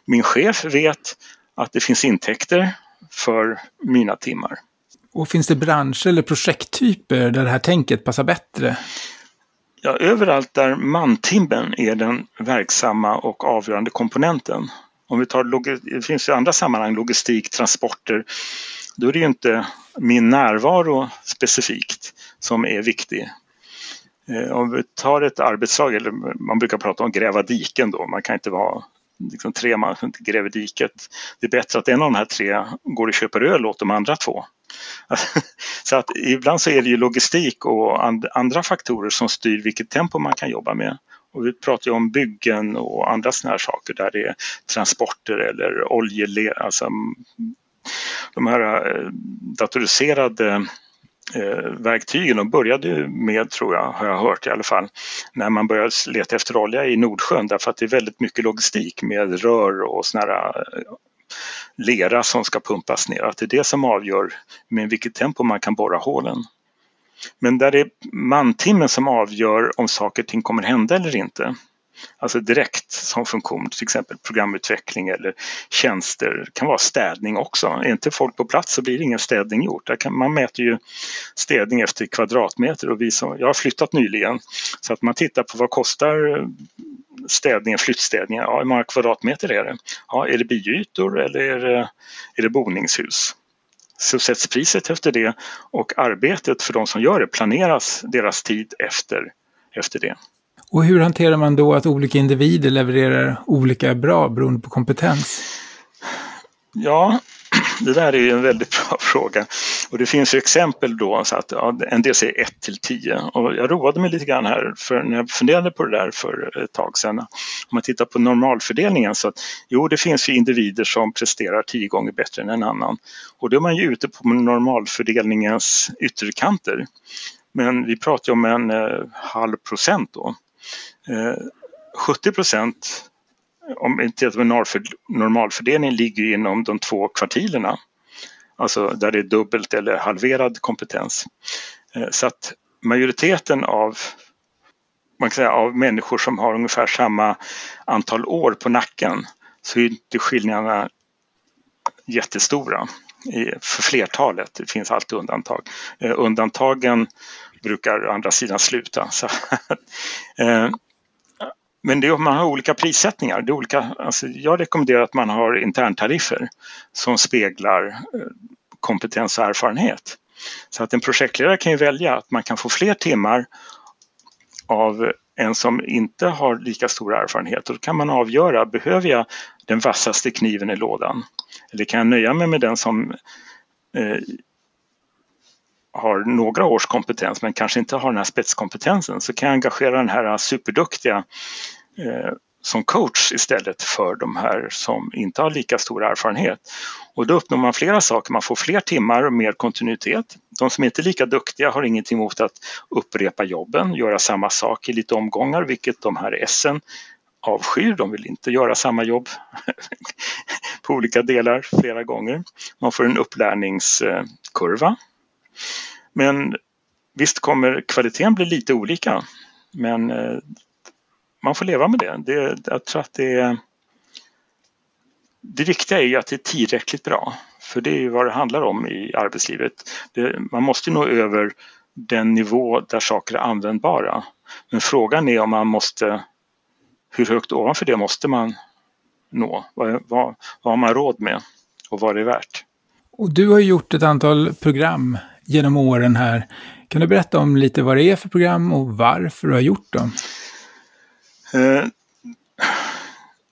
Min chef vet att det finns intäkter för mina timmar. Och finns det branscher eller projekttyper där det här tänket passar bättre? Ja, överallt där mantimmen är den verksamma och avgörande komponenten. Om vi tar, det finns ju andra sammanhang, logistik, transporter. Då är det ju inte min närvaro specifikt som är viktig. Eh, om vi tar ett arbetslag, eller man brukar prata om gräva diken då, man kan inte vara liksom tre man som inte gräver diket. Det är bättre att en av de här tre går och köper öl åt de andra två. [LAUGHS] Så att ibland så är det ju logistik och andra faktorer som styr vilket tempo man kan jobba med. Och vi pratar ju om byggen och andra sådana här saker där det är transporter eller oljeled, alltså mm, de här eh, datoriserade Eh, verktygen de började med, tror jag, har jag hört i alla fall, när man började leta efter olja i Nordsjön därför att det är väldigt mycket logistik med rör och såna här eh, lera som ska pumpas ner. Att det är det som avgör med vilket tempo man kan borra hålen. Men där det är mantimmen som avgör om saker och ting kommer hända eller inte. Alltså direkt som funktion, till exempel programutveckling eller tjänster. Det kan vara städning också. Är inte folk på plats så blir det ingen städning gjort. Kan, man mäter ju städning efter kvadratmeter och vi som, jag har flyttat nyligen så att man tittar på vad kostar städningen, flyttstädningen, ja, hur många kvadratmeter är det? Ja, är det biytor eller är det, är det boningshus? Så sätts priset efter det och arbetet för de som gör det planeras deras tid efter, efter det. Och hur hanterar man då att olika individer levererar olika bra beroende på kompetens? Ja, [CLEARS THROAT] det där är ju en väldigt bra [LAUGHS] fråga. Och det finns ju exempel då, så att ja, en del säger 1 till 10. Och jag roade mig lite grann här för när jag funderade på det där för ett tag sedan. Om man tittar på normalfördelningen så att jo, det finns ju individer som presterar 10 gånger bättre än en annan. Och då är man ju ute på normalfördelningens ytterkanter. Men vi pratar ju om en eh, halv procent då. Eh, 70 procent om inte normalfördelning ligger inom de två kvartilerna. Alltså där det är dubbelt eller halverad kompetens. Eh, så att majoriteten av, man kan säga, av människor som har ungefär samma antal år på nacken så är inte skillnaderna jättestora för flertalet. Det finns alltid undantag. Eh, undantagen brukar å andra sidan sluta. [LAUGHS] Så, eh, men det, man har olika prissättningar. Det är olika, alltså jag rekommenderar att man har interntariffer som speglar eh, kompetens och erfarenhet. Så att en projektledare kan ju välja att man kan få fler timmar av en som inte har lika stor erfarenhet. Och då kan man avgöra, behöver jag den vassaste kniven i lådan? Eller kan jag nöja mig med den som eh, har några års kompetens men kanske inte har den här spetskompetensen så kan jag engagera den här superduktiga eh, som coach istället för de här som inte har lika stor erfarenhet. Och då uppnår man flera saker, man får fler timmar och mer kontinuitet. De som inte är lika duktiga har ingenting emot att upprepa jobben, göra samma sak i lite omgångar, vilket de här S'en avskyr. De vill inte göra samma jobb [LAUGHS] på olika delar flera gånger. Man får en upplärningskurva men visst kommer kvaliteten bli lite olika. Men eh, man får leva med det. det jag tror att det, det viktiga är ju att det är tillräckligt bra. För det är ju vad det handlar om i arbetslivet. Det, man måste nå över den nivå där saker är användbara. Men frågan är om man måste, hur högt ovanför det måste man nå? Vad, vad, vad har man råd med och vad är det värt? Och du har gjort ett antal program genom åren här. Kan du berätta om lite vad det är för program och varför du har gjort dem? Eh,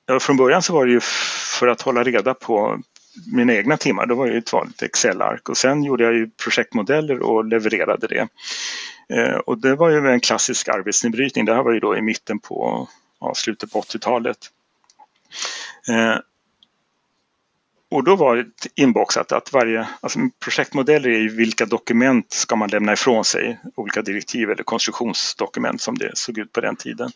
ja, från början så var det ju för att hålla reda på mina egna timmar. Då var det ett vanligt Excel-ark och sen gjorde jag ju projektmodeller och levererade det. Eh, och det var ju en klassisk arbetsnedbrytning. Det här var ju då i mitten på ja, slutet på 80-talet. Eh, och då var det inboxat att varje, alltså projektmodeller är ju vilka dokument ska man lämna ifrån sig, olika direktiv eller konstruktionsdokument som det såg ut på den tiden.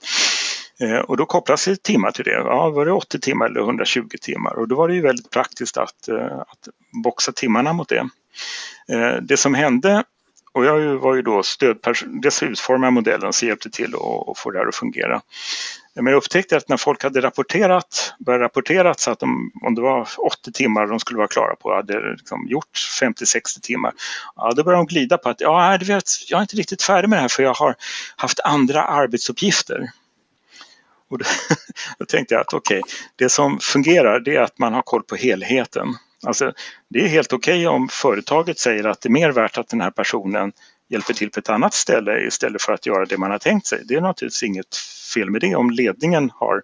Eh, och då kopplas det timmar till det. Ja, var det 80 timmar eller 120 timmar? Och då var det ju väldigt praktiskt att, eh, att boxa timmarna mot det. Eh, det som hände och jag var ju då stödperson, dels utformade modellen så hjälpte till att få det här att fungera. Men jag upptäckte att när folk hade rapporterat, börjat rapportera så att de, om det var 80 timmar de skulle vara klara på, hade liksom gjort 50-60 timmar, ja, då började de glida på att ja, vet, jag är inte riktigt färdig med det här för jag har haft andra arbetsuppgifter. Och då, [LAUGHS] då tänkte jag att okej, okay, det som fungerar det är att man har koll på helheten. Alltså, det är helt okej okay om företaget säger att det är mer värt att den här personen hjälper till på ett annat ställe istället för att göra det man har tänkt sig. Det är naturligtvis inget fel med det om ledningen har,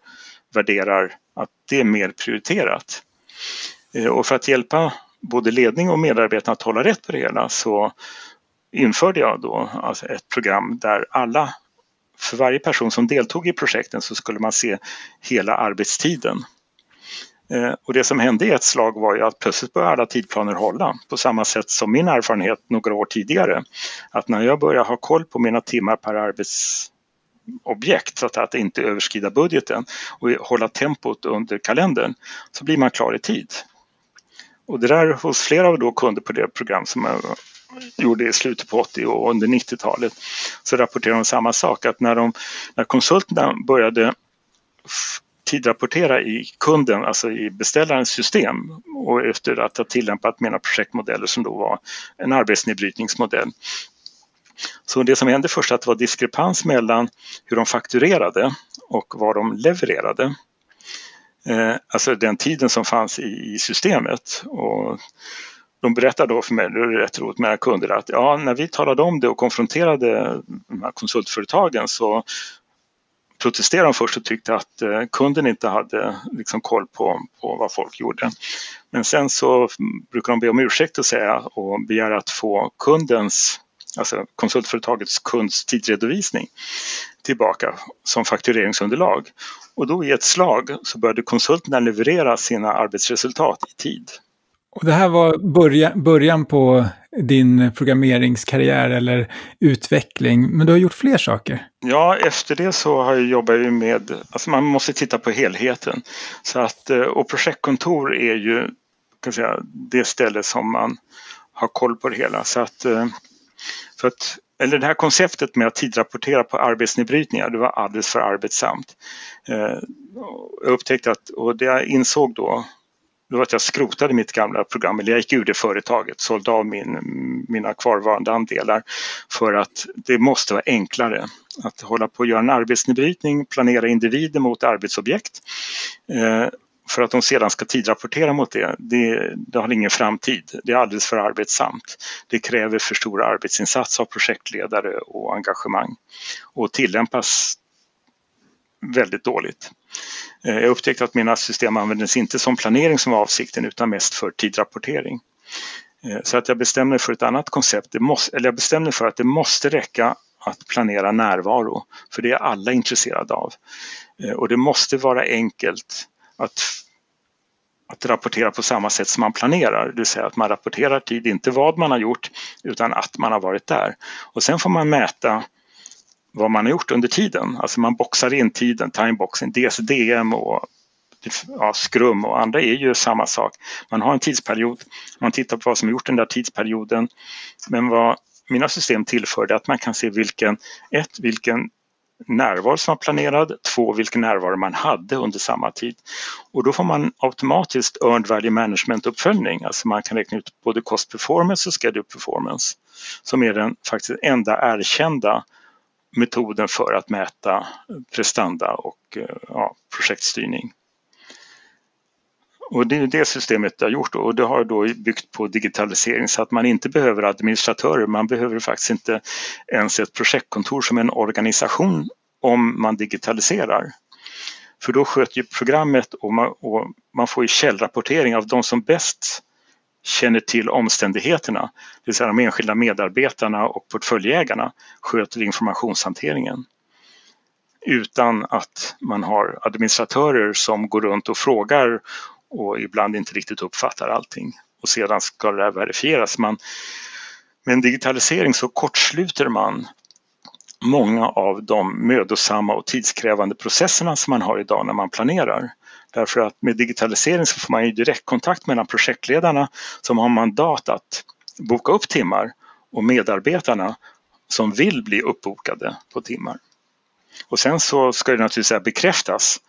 värderar att det är mer prioriterat. Eh, och för att hjälpa både ledning och medarbetare att hålla rätt på det hela så införde jag då alltså ett program där alla, för varje person som deltog i projekten så skulle man se hela arbetstiden. Eh, och det som hände i ett slag var ju att plötsligt började alla tidplaner hålla på samma sätt som min erfarenhet några år tidigare. Att när jag börjar ha koll på mina timmar per arbetsobjekt så att inte överskrida budgeten och hålla tempot under kalendern så blir man klar i tid. Och det där hos flera av då kunder på det program som jag gjorde i slutet på 80 och under 90-talet så rapporterade de samma sak att när, de, när konsulterna började tidrapportera i kunden, alltså i beställarens system och efter att ha tillämpat mina projektmodeller som då var en arbetsnedbrytningsmodell. Så det som hände först att det var diskrepans mellan hur de fakturerade och vad de levererade. Eh, alltså den tiden som fanns i, i systemet. Och de berättade då för mig, det är rätt roligt med kunder, att ja, när vi talade om det och konfronterade de här konsultföretagen så protesterade de först och tyckte att eh, kunden inte hade liksom koll på, på vad folk gjorde. Men sen så brukar de be om ursäkt och säga och begära att få kundens alltså konsultföretagets kunds tidredovisning tillbaka som faktureringsunderlag. Och då i ett slag så började konsulterna leverera sina arbetsresultat i tid. Och det här var början, början på din programmeringskarriär eller utveckling, men du har gjort fler saker? Ja, efter det så har jag jobbat med, alltså man måste titta på helheten. Så att, eh, och projektkontor är ju kan säga, det ställe som man har koll på det hela. Så att, eh, så att eller det här konceptet med att tidrapportera på arbetsnedbrytningar, det var alldeles för arbetsamt. Eh, jag upptäckte att, och det jag insåg då det var att jag skrotade mitt gamla program, eller jag gick ur det företaget, sålde av min, mina kvarvarande andelar för att det måste vara enklare att hålla på och göra en arbetsnedbrytning, planera individer mot arbetsobjekt eh, för att de sedan ska tidrapportera mot det, det, det har ingen framtid. Det är alldeles för arbetsamt. Det kräver för stora arbetsinsatser av projektledare och engagemang och tillämpas väldigt dåligt. Eh, jag upptäckte att mina system användes inte som planering som var avsikten utan mest för tidrapportering. Eh, så att jag bestämde mig för ett annat koncept. Det måste, eller jag bestämde mig för att det måste räcka att planera närvaro, för det är alla intresserade av. Eh, och det måste vara enkelt att, att rapportera på samma sätt som man planerar, det vill säga att man rapporterar tid, inte vad man har gjort, utan att man har varit där. Och sen får man mäta vad man har gjort under tiden. Alltså man boxar in tiden, timeboxing, DSDM och ja, Scrum och andra är ju samma sak. Man har en tidsperiod, man tittar på vad som är gjort den där tidsperioden. Men vad mina system tillför är att man kan se vilken, ett, vilken närvaro som var planerad, två, vilken närvaro man hade under samma tid. Och då får man automatiskt Earned Value Management-uppföljning, alltså man kan räkna ut både Cost Performance och Schedule Performance, som är den faktiskt enda erkända metoden för att mäta prestanda och eh, ja, projektstyrning. Och det är det systemet jag har gjort och det har då byggt på digitalisering så att man inte behöver administratörer, man behöver faktiskt inte ens ett projektkontor som en organisation om man digitaliserar. För då sköter ju programmet och man, och man får ju källrapportering av de som bäst känner till omständigheterna, det vill säga de enskilda medarbetarna och portföljägarna sköter informationshanteringen. Utan att man har administratörer som går runt och frågar och ibland inte riktigt uppfattar allting. Och sedan ska det här verifieras. Man, med en digitalisering så kortsluter man många av de mödosamma och tidskrävande processerna som man har idag när man planerar. Därför att med digitalisering så får man ju direktkontakt mellan projektledarna som har mandat att boka upp timmar och medarbetarna som vill bli uppbokade på timmar. Och sen så ska det naturligtvis bekräftas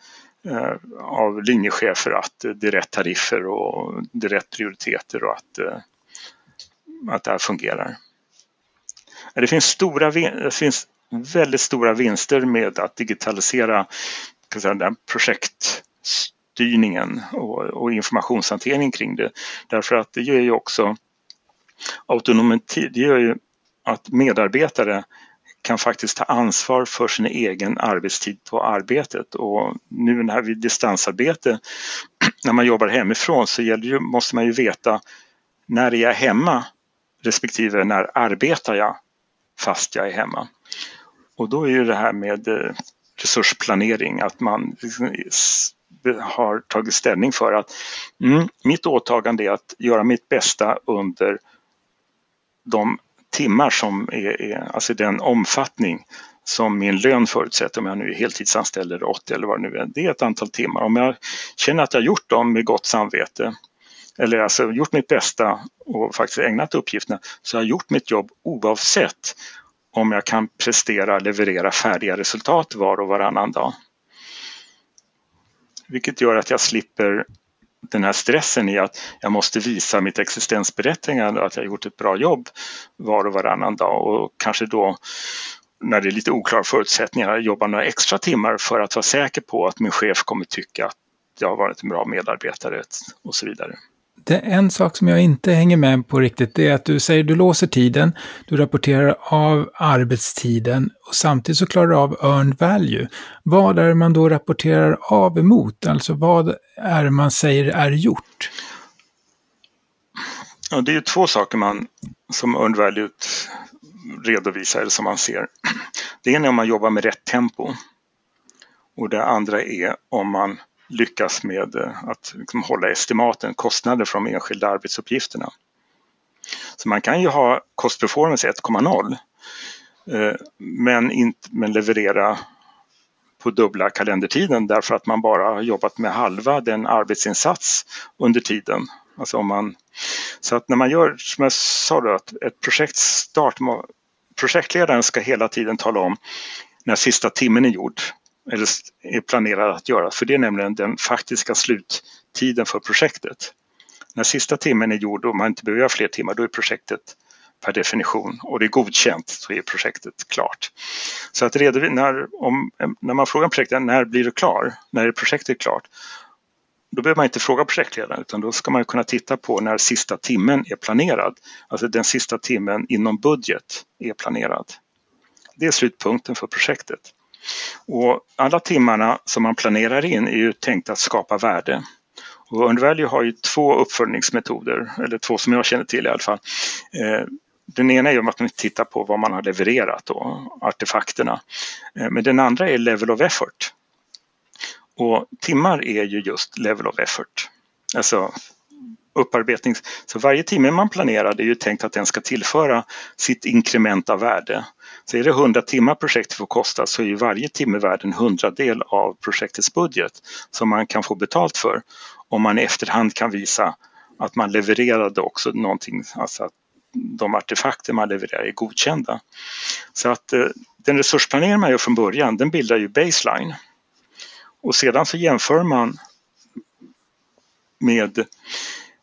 eh, av linjechefer att det är rätt tariffer och det är rätt prioriteter och att, eh, att det här fungerar. Det finns, stora, det finns väldigt stora vinster med att digitalisera den uppstyrningen och, och informationshantering kring det. Därför att det ger ju också autonomi, det gör ju att medarbetare kan faktiskt ta ansvar för sin egen arbetstid på arbetet och nu när vi distansarbete, [CLEARS THROAT] när man jobbar hemifrån så ju, måste man ju veta när är jag hemma respektive när arbetar jag fast jag är hemma. Och då är ju det här med eh, resursplanering, att man liksom har tagit ställning för att mm, mitt åtagande är att göra mitt bästa under de timmar som är, är, alltså den omfattning som min lön förutsätter, om jag nu är heltidsanställd eller 80 eller vad det nu är, det är ett antal timmar. Om jag känner att jag gjort dem med gott samvete eller alltså gjort mitt bästa och faktiskt ägnat uppgifterna, så har jag gjort mitt jobb oavsett om jag kan prestera, leverera färdiga resultat var och varannan dag. Vilket gör att jag slipper den här stressen i att jag måste visa mitt existensberättigande att jag gjort ett bra jobb var och varannan dag och kanske då när det är lite oklara förutsättningar jobba några extra timmar för att vara säker på att min chef kommer tycka att jag har varit en bra medarbetare och så vidare. Det är en sak som jag inte hänger med på riktigt, det är att du säger du låser tiden, du rapporterar av arbetstiden och samtidigt så klarar du av earned value. Vad är det man då rapporterar av emot? Alltså vad är det man säger är gjort? Ja, det är ju två saker man som earned value redovisar, eller som man ser. Det ena är om man jobbar med rätt tempo. Och det andra är om man lyckas med eh, att liksom hålla estimaten, kostnader för de enskilda arbetsuppgifterna. Så man kan ju ha cost performance 1,0 eh, men, inte, men leverera på dubbla kalendertiden därför att man bara har jobbat med halva den arbetsinsats under tiden. Alltså om man, så att när man gör, som jag sa då, att ett projektstart, projektledaren ska hela tiden tala om när sista timmen är gjord eller är planerad att göra. För det är nämligen den faktiska sluttiden för projektet. När sista timmen är gjord och man inte behöver göra fler timmar, då är projektet per definition och det är godkänt så är projektet klart. Så att när, om, när man frågar projektet när blir det klar, när är projektet klart? Då behöver man inte fråga projektledaren utan då ska man kunna titta på när sista timmen är planerad. Alltså den sista timmen inom budget är planerad. Det är slutpunkten för projektet. Och alla timmarna som man planerar in är ju tänkt att skapa värde. Och Earned har ju två uppföljningsmetoder, eller två som jag känner till i alla fall. Eh, den ena är att man tittar på vad man har levererat, då, artefakterna. Eh, men den andra är level of effort. Och timmar är ju just level of effort. Alltså upparbetning. Så varje timme man planerar det är ju tänkt att den ska tillföra sitt inkrement av värde. Så är det 100 timmar projektet får kosta så är ju varje timme värd en hundradel av projektets budget som man kan få betalt för om man i efterhand kan visa att man levererade också någonting, alltså att de artefakter man levererar är godkända. Så att eh, den resursplanering man gör från början den bildar ju baseline och sedan så jämför man med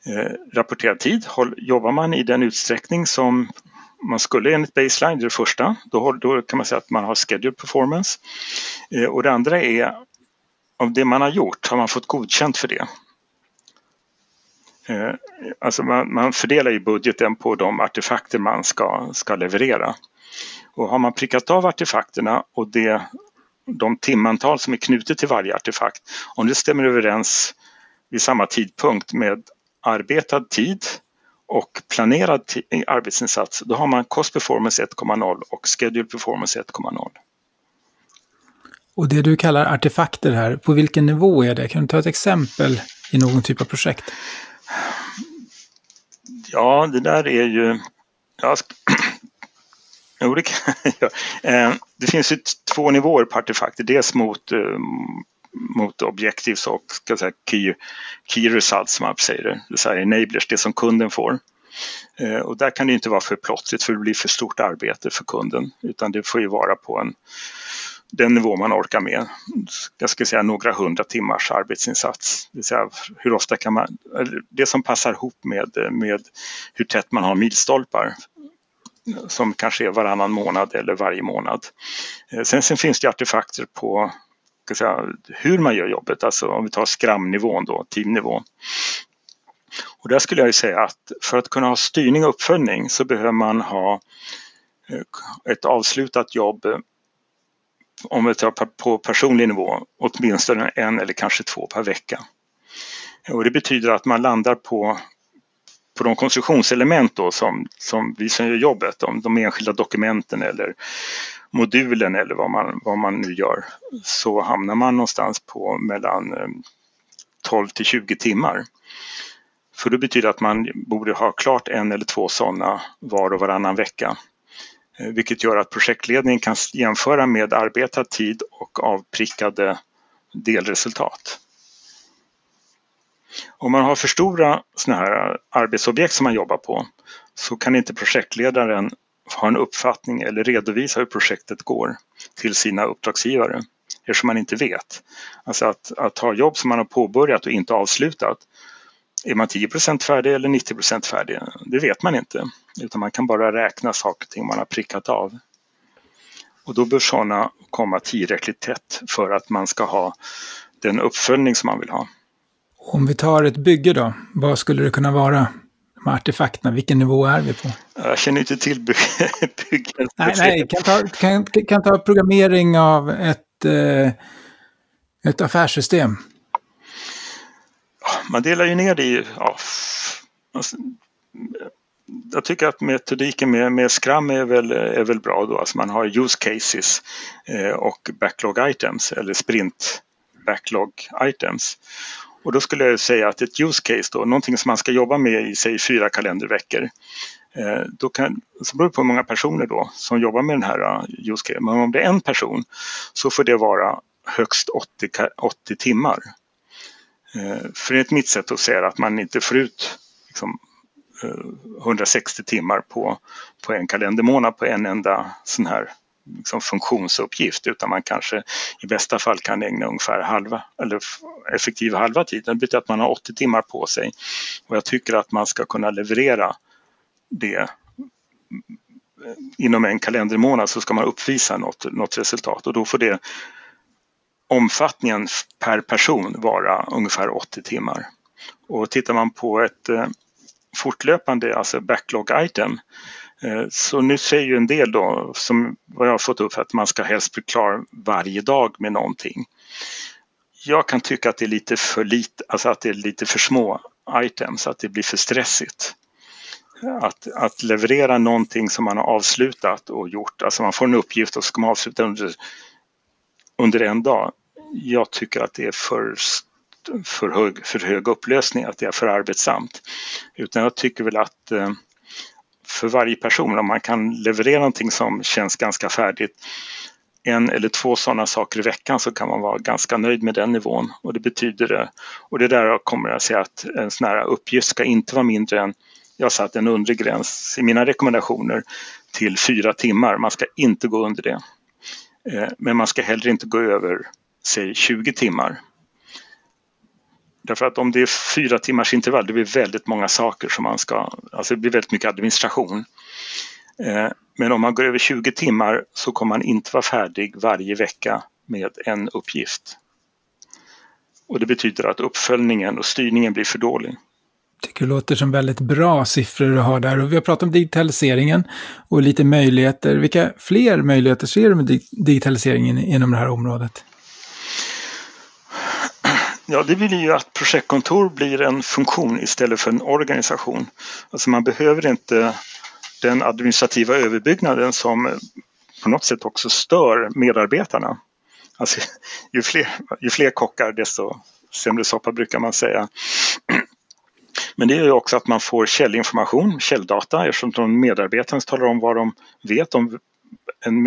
eh, rapporterad tid. Jobbar man i den utsträckning som man skulle enligt baseline, det är det första, då, då kan man säga att man har scheduled performance. Eh, och det andra är av det man har gjort, har man fått godkänt för det? Eh, alltså man, man, fördelar ju budgeten på de artefakter man ska, ska leverera. Och har man prickat av artefakterna och det, de timantal som är knutet till varje artefakt, om det stämmer överens vid samma tidpunkt med arbetad tid och planerad arbetsinsats, då har man Cost Performance 1,0 och Schedule Performance 1,0. Och det du kallar artefakter här, på vilken nivå är det? Kan du ta ett exempel i någon typ av projekt? Ja, det där är ju... Ja, [CLEARS THROAT] jo, det, kan. [LAUGHS] Eh, det finns ju två nivåer på artefakter. Dels mot, eh, mot objectives och ska säga, key, key results som man säger det, det säga enablers, det som kunden får. Eh, och där kan det inte vara för plottrigt för det blir för stort arbete för kunden utan det får ju vara på en, den nivå man orkar med. Jag ska säga några hundra timmars arbetsinsats. Det, säga, hur ofta kan man, det som passar ihop med, med hur tätt man har milstolpar som kanske är varannan månad eller varje månad. Eh, sen, sen finns det artefakter på ska säga, hur man gör jobbet, alltså om vi tar skramnivån då, teamnivå. Och där skulle jag ju säga att för att kunna ha styrning och uppföljning så behöver man ha eh, ett avslutat jobb eh, om vi tar på personlig nivå, åtminstone en eller kanske två per vecka. Och det betyder att man landar på, på de konstruktionselement då som, som vi som gör jobbet, de, de enskilda dokumenten eller modulen eller vad man, vad man nu gör, så hamnar man någonstans på mellan eh, 12 till 20 timmar. För det betyder att man borde ha klart en eller två sådana var och varannan vecka. Eh, vilket gör att projektledningen kan jämföra med arbetad tid och avprickade delresultat. Om man har för stora såna här arbetsobjekt som man jobbar på så kan inte projektledaren ha en uppfattning eller redovisa hur projektet går till sina uppdragsgivare eftersom man inte vet. Alltså att, att ha jobb som man har påbörjat och inte avslutat. Är man 10% färdig eller 90% färdig? Det vet man inte. Utan man kan bara räkna saker och ting man har prickat av. Och då bör sådana komma tillräckligt tätt för att man ska ha den uppföljning som man vill ha. Om vi tar ett bygge då, vad skulle det kunna vara? De artefakterna, vilken nivå är vi på? Jag känner inte till [LAUGHS] byggen. Nej, nej kan, ta, kan, kan ta programmering av ett, eh, ett affärssystem. Man delar ju ner det i... Ja, alltså, jag tycker att metodiken med, med Scrum är väl, är väl bra då. Alltså man har use cases eh, och backlog items eller sprint backlog items. Och då skulle jag säga att ett use case då, någonting som man ska jobba med i säg fyra kalenderveckor. Eh, då kan, så beror det på hur många personer då som jobbar med den här eh, use case. Men om det är en person så får det vara högst 80, 80 timmar. Eh, för enligt mitt sätt att säga att man inte får ut liksom, 160 timmar på, på en kalendermånad på en enda sån här liksom funktionsuppgift utan man kanske i bästa fall kan ägna ungefär halva eller effektiv halva tiden. Det betyder att man har 80 timmar på sig och jag tycker att man ska kunna leverera det mm, inom en kalendermånad så ska man uppvisa något, något resultat och då får det omfattningen per person vara ungefär 80 timmar. Och tittar man på ett eh, fortlöpande, alltså backlog item, Eh, så nu säger ju en del då, som vad jag har fått upp, att man ska helst bli klar varje dag med någonting. Jag kan tycka att det är lite för lite, alltså att det är lite för små items, att det blir för stressigt. Att, att leverera någonting som man har avslutat och gjort, alltså man får en uppgift och ska man avsluta under, under en dag. Jag tycker att det är för, för, hög, för hög upplösning, att det är för arbetsamt. Utan jag tycker väl att eh, för varje person. Om man kan leverera någonting som känns ganska färdigt en eller två sådana saker i veckan så kan man vara ganska nöjd med den nivån. Och det betyder det. Och det där kommer jag säga att en sån här uppgift ska inte vara mindre än, jag har satt en undre gräns i mina rekommendationer till fyra timmar. Man ska inte gå under det. Eh, men man ska heller inte gå över, säg 20 timmar. Därför att om det är fyra timmars intervall, det blir väldigt många saker som man ska, alltså det blir väldigt mycket administration. Eh, men om man går över 20 timmar så kommer man inte vara färdig varje vecka med en uppgift. Och det betyder att uppföljningen och styrningen blir för dålig. tycker det låter som väldigt bra siffror du har där. Och vi har pratat om digitaliseringen och lite möjligheter. Vilka fler möjligheter ser du med digitaliseringen inom det här området? Ja, det vill ju att projektkontor blir en funktion istället för en organisation. Alltså man behöver inte den administrativa överbyggnaden som på något sätt också stör medarbetarna. Alltså, ju, fler, ju fler kockar desto sämre soppa brukar man säga. Men det är ju också att man får källinformation, källdata, eftersom medarbetarna talar om vad de vet om en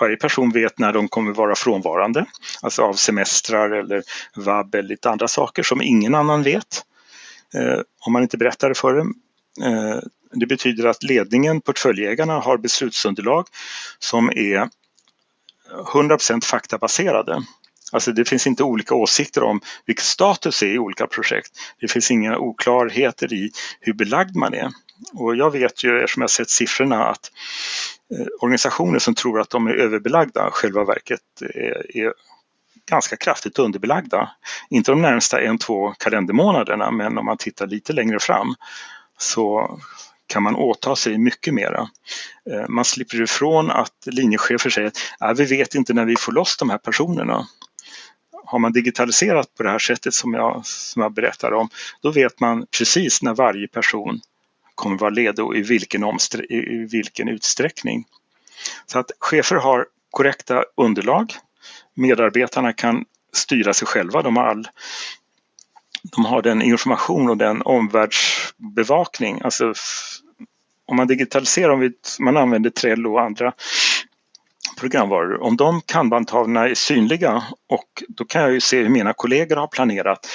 varje person vet när de kommer vara frånvarande, alltså av semestrar eller vab eller lite andra saker som ingen annan vet. Eh, om man inte berättar det för dem. Eh, det betyder att ledningen, portföljägarna, har beslutsunderlag som är 100% faktabaserade. Alltså det finns inte olika åsikter om vilken status är i olika projekt. Det finns inga oklarheter i hur belagd man är. Och jag vet ju, eftersom jag sett siffrorna, att eh, organisationer som tror att de är överbelagda själva verket är, är ganska kraftigt underbelagda. Inte de närmsta en, två kalendermånaderna men om man tittar lite längre fram så kan man åta sig mycket mera. Eh, man slipper ifrån att linjechefer säger att äh, vi vet inte när vi får loss de här personerna. Har man digitaliserat på det här sättet som jag, som jag berättar om, då vet man precis när varje person kommer vara ledig och i vilken, i vilken utsträckning. Så att chefer har korrekta underlag. Medarbetarna kan styra sig själva. De har, all, de har den information och den omvärldsbevakning. Alltså, om man digitaliserar, om man använder Trello och andra programvaror, om de kanbantavlorna är synliga och då kan jag ju se hur mina kollegor har planerat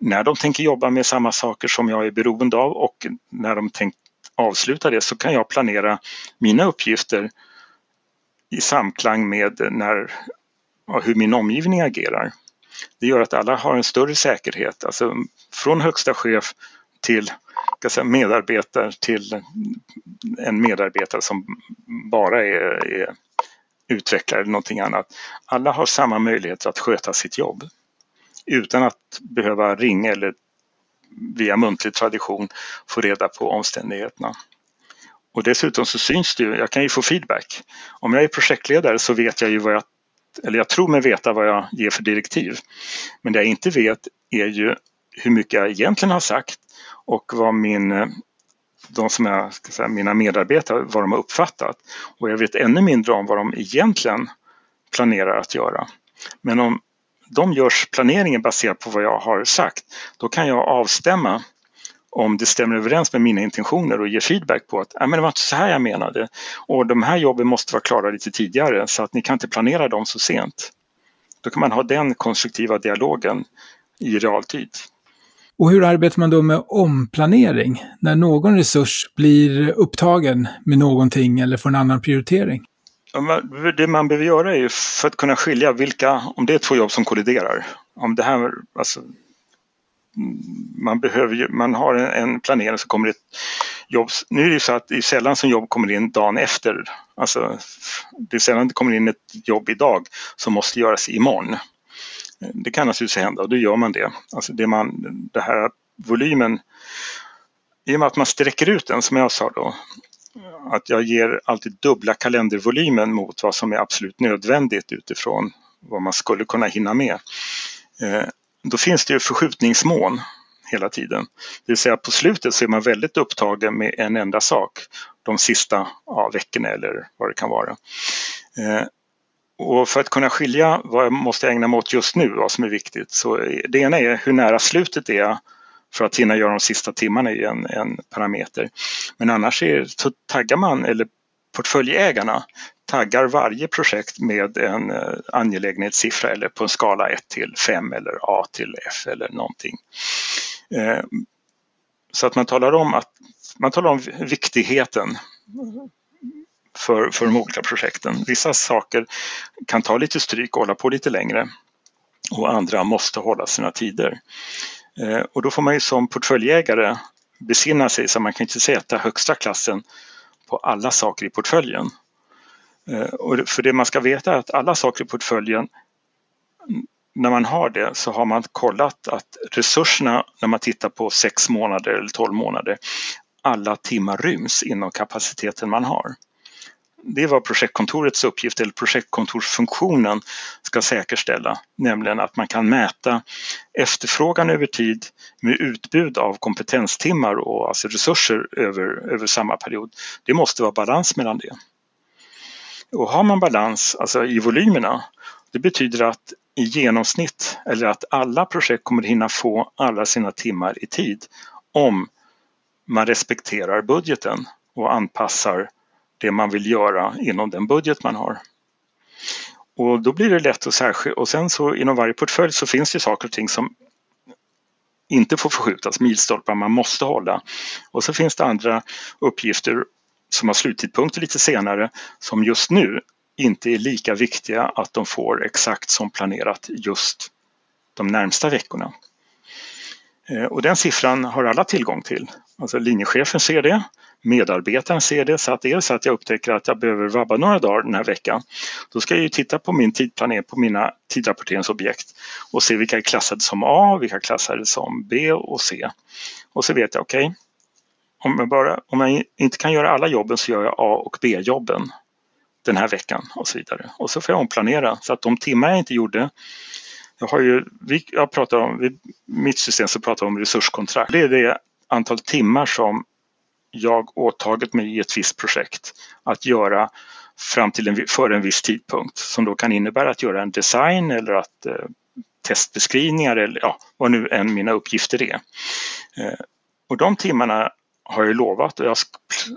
när de tänker jobba med samma saker som jag är beroende av och när de tänkt avsluta det så kan jag planera mina uppgifter i samklang med när, hur min omgivning agerar. Det gör att alla har en större säkerhet, alltså från högsta chef till säga, medarbetare till en medarbetare som bara är, är utvecklare eller någonting annat. Alla har samma möjligheter att sköta sitt jobb utan att behöva ringa eller via muntlig tradition få reda på omständigheterna. Och dessutom så syns det ju, jag kan ju få feedback. Om jag är projektledare så vet jag ju vad jag, eller jag tror mig veta vad jag ger för direktiv. Men det jag inte vet är ju hur mycket jag egentligen har sagt och vad min, de som jag, ska säga, mina medarbetare, vad de har uppfattat. Och jag vet ännu mindre om vad de egentligen planerar att göra. Men om de görs planeringen baserat på vad jag har sagt, då kan jag avstämma om det stämmer överens med mina intentioner och ge feedback på att men det var inte så här jag menade och de här jobben måste vara klara lite tidigare så att ni kan inte planera dem så sent. Då kan man ha den konstruktiva dialogen i realtid. Och hur arbetar man då med omplanering när någon resurs blir upptagen med någonting eller får en annan prioritering? Det man behöver göra är ju för att kunna skilja vilka, om det är två jobb som kolliderar, om det här, alltså man, behöver ju, man har en planering så kommer det ett jobb. Nu är det ju så att det är sällan som jobb kommer in dagen efter. Alltså, det är sällan det kommer in ett jobb idag som måste göras imorgon. Det kan naturligtvis hända och då gör man det. Alltså det, man, det här volymen, i och med att man sträcker ut den som jag sa då, att jag ger alltid dubbla kalendervolymen mot vad som är absolut nödvändigt utifrån vad man skulle kunna hinna med. Eh, då finns det ju förskjutningsmån hela tiden. Det vill säga på slutet så är man väldigt upptagen med en enda sak de sista ja, veckorna eller vad det kan vara. Eh, och för att kunna skilja vad jag måste ägna mig åt just nu, vad som är viktigt, så det ena är hur nära slutet är jag för att hinna göra de sista timmarna i en, en parameter. Men annars är, så taggar man, eller portföljägarna taggar varje projekt med en eh, angelägenhetssiffra eller på en skala 1 till 5 eller A till F eller någonting. Eh, så att man talar om, att, man talar om viktigheten för, för de olika projekten. Vissa saker kan ta lite stryk och hålla på lite längre och andra måste hålla sina tider. Eh, och då får man ju som portföljägare besinna sig så man kan inte sätta högsta klassen på alla saker i portföljen. Eh, och för det man ska veta är att alla saker i portföljen, när man har det så har man kollat att resurserna när man tittar på sex månader eller 12 månader, alla timmar ryms inom kapaciteten man har. Det är vad projektkontorets uppgift eller projektkontorsfunktionen ska säkerställa, nämligen att man kan mäta efterfrågan över tid med utbud av kompetenstimmar och alltså resurser över, över samma period. Det måste vara balans mellan det. Och har man balans alltså i volymerna, det betyder att i genomsnitt, eller att alla projekt kommer hinna få alla sina timmar i tid om man respekterar budgeten och anpassar det man vill göra inom den budget man har. Och då blir det lätt att särskilja och sen så inom varje portfölj så finns det saker och ting som inte får förskjutas, milstolpar man måste hålla. Och så finns det andra uppgifter som har sluttidpunkter lite senare som just nu inte är lika viktiga att de får exakt som planerat just de närmsta veckorna. Eh, och den siffran har alla tillgång till. Alltså linjechefen ser det, medarbetaren ser det. Så att är det så att jag upptäcker att jag behöver vabba några dagar den här veckan, då ska jag ju titta på min tidplanering på mina tidrapporteringsobjekt och se vilka är klassade som A, vilka är klassade som B och C. Och så vet jag, okej, okay, om, jag bara, om jag inte kan göra alla jobben så gör jag A och B-jobben den här veckan och så vidare. Och så får jag omplanera så att de timmar jag inte gjorde jag har ju, jag pratar om, i mitt system så pratar jag om resurskontrakt. Det är det antal timmar som jag åtagit mig i ett visst projekt att göra fram till en, före en viss tidpunkt som då kan innebära att göra en design eller att eh, testbeskrivningar eller ja, vad nu än mina uppgifter är. Eh, och de timmarna har jag lovat och jag,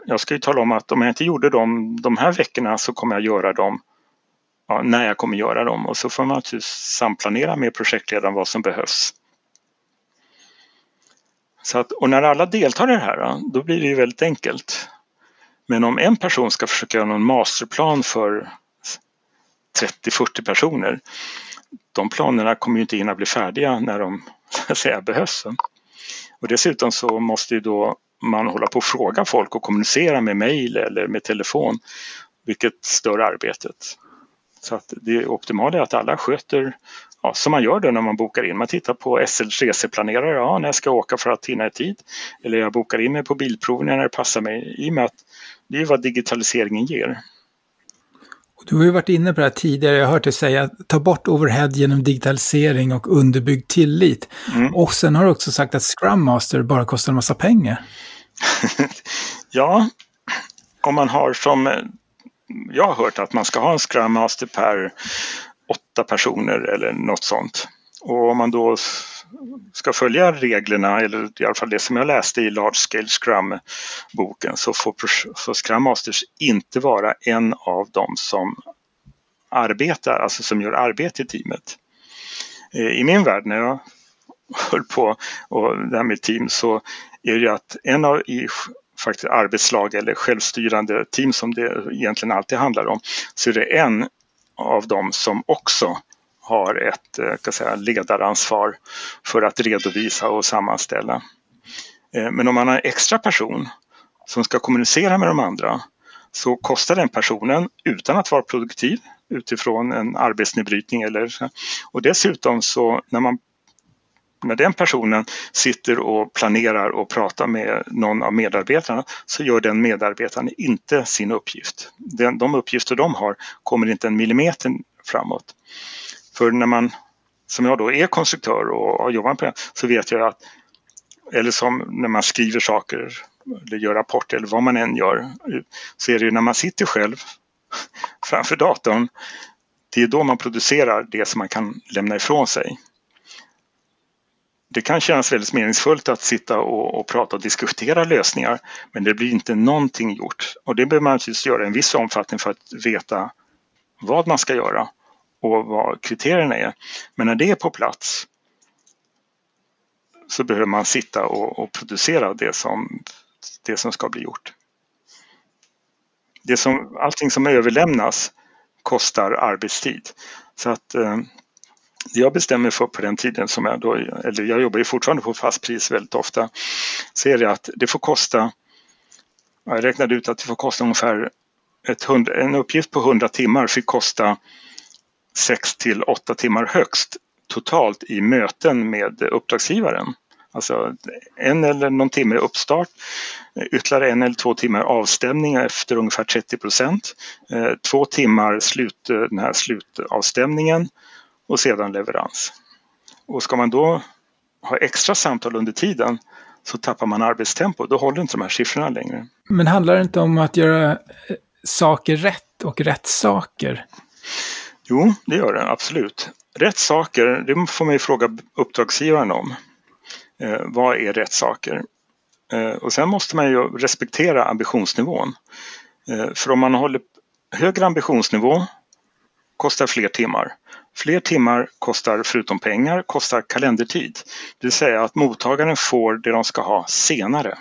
jag ska ju tala om att om jag inte gjorde dem de här veckorna så kommer jag göra dem ja, när jag kommer göra dem och så får man naturligtvis samplanera med projektledaren vad som behövs. Så att, och när alla deltar i det här, då blir det ju väldigt enkelt. Men om en person ska försöka göra någon masterplan för 30-40 personer, de planerna kommer ju inte hinna bli färdiga när de säga, behövs. Och dessutom så måste ju då man hålla på och fråga folk och kommunicera med mejl eller med telefon, vilket stör arbetet. Så att det optimala är att alla sköter ja, som man gör då när man bokar in. Man tittar på SLs reseplanerare, ja, när jag ska åka för att hinna i tid. Eller jag bokar in mig på bilprovningen när det passar mig i och med att det är vad digitaliseringen ger. Du har ju varit inne på det här tidigare, jag har hört dig säga ta bort overhead genom digitalisering och underbyggd tillit. Mm. Och sen har du också sagt att Scrum Master bara kostar en massa pengar. [LAUGHS] ja, om man har som jag har hört att man ska ha en Scrum Master per åtta personer eller något sånt. Och om man då ska följa reglerna, eller i alla fall det som jag läste i Large Scale Scrum-boken, så får, så Scrum Masters inte vara en av dem som arbetar, alltså som gör arbete i teamet. Eh, I min värld när jag [LAUGHS] höll på och det här med team så är det att en av i faktiskt arbetslag eller självstyrande team som det egentligen alltid handlar om, så är det en av dem som också har ett eh, kan säga, ledaransvar för att redovisa och sammanställa. Eh, men om man har en extra person som ska kommunicera med de andra så kostar den personen utan att vara produktiv utifrån en arbetsnedbrytning eller så. och dessutom så när man när den personen sitter och planerar och pratar med någon av medarbetarna så gör den medarbetaren inte sin uppgift. Den, de uppgifter de har kommer inte en millimeter framåt. För när man, som jag då är konstruktör och har jobbat på det, så vet jag att, eller som när man skriver saker eller gör rapporter eller vad man än gör, så är det ju när man sitter själv framför datorn, det är då man producerar det som man kan lämna ifrån sig det kan kännas väldigt meningsfullt att sitta och, och, prata och diskutera lösningar men det blir inte någonting gjort. Och det behöver man naturligtvis göra i en viss omfattning för att veta vad man ska göra och vad kriterierna är. Men när det är på plats så behöver man sitta och, och producera det som, det som ska bli gjort. Det som, allting som överlämnas kostar arbetstid. Så att eh, jag bestämmer för på den tiden som jag då, eller jag jobbar ju fortfarande på fast pris väldigt ofta, så är det att det får kosta, jag räknade ut att det får kosta ungefär ett en uppgift på 100 timmar fick kosta 6 till 8 timmar högst totalt i möten med uppdragsgivaren. Alltså en eller någon timme uppstart, ytterligare en eller två timmar avstämning efter ungefär 30 procent, eh, två timmar slut, den här slutavstämningen och sedan leverans. Och ska man då ha extra samtal under tiden så tappar man arbetstempo. Då håller inte de här siffrorna längre. Men handlar det inte om att göra eh, saker rätt och rätt saker? Jo, det gör det absolut. Rätt saker, det får man ju fråga uppdragsgivaren om. Eh, vad är rätt saker? Eh, och sen måste man ju respektera ambitionsnivån. Eh, för om man håller högre ambitionsnivå kostar fler timmar. Fler timmar kostar förutom pengar kostar kalendertid. Det vill säga att mottagaren får det de ska ha senare.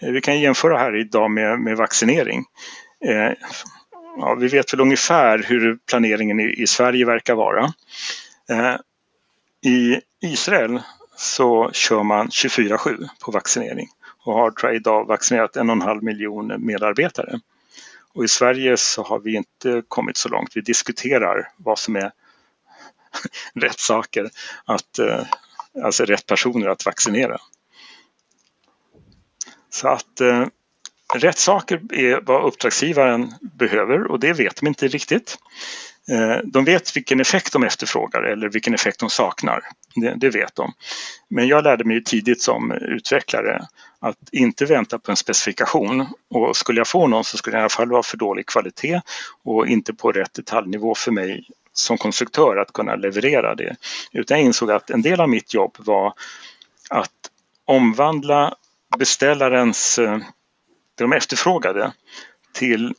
Eh, vi kan jämföra här idag med, med vaccinering. Eh, ja, vi vet väl ungefär hur planeringen i, i Sverige verkar vara. Eh, I Israel så kör man 24-7 på vaccinering och har tror jag, idag vaccinerat en och en halv miljon medarbetare. Och i Sverige så har vi inte kommit så långt. Vi diskuterar vad som är [LAUGHS] rätt saker, att, eh, alltså rätt personer att vaccinera. Så att eh, rätt saker är vad uppdragsgivaren behöver och det vet de inte riktigt. Eh, de vet vilken effekt de efterfrågar eller vilken effekt de saknar. Det, det, vet de. Men jag lärde mig tidigt som utvecklare att inte vänta på en specifikation och skulle jag få någon så skulle det i alla fall vara för dålig kvalitet och inte på rätt detaljnivå för mig som konstruktör att kunna leverera det. Utan jag insåg att en del av mitt jobb var att omvandla beställarens, eh, det de efterfrågade, till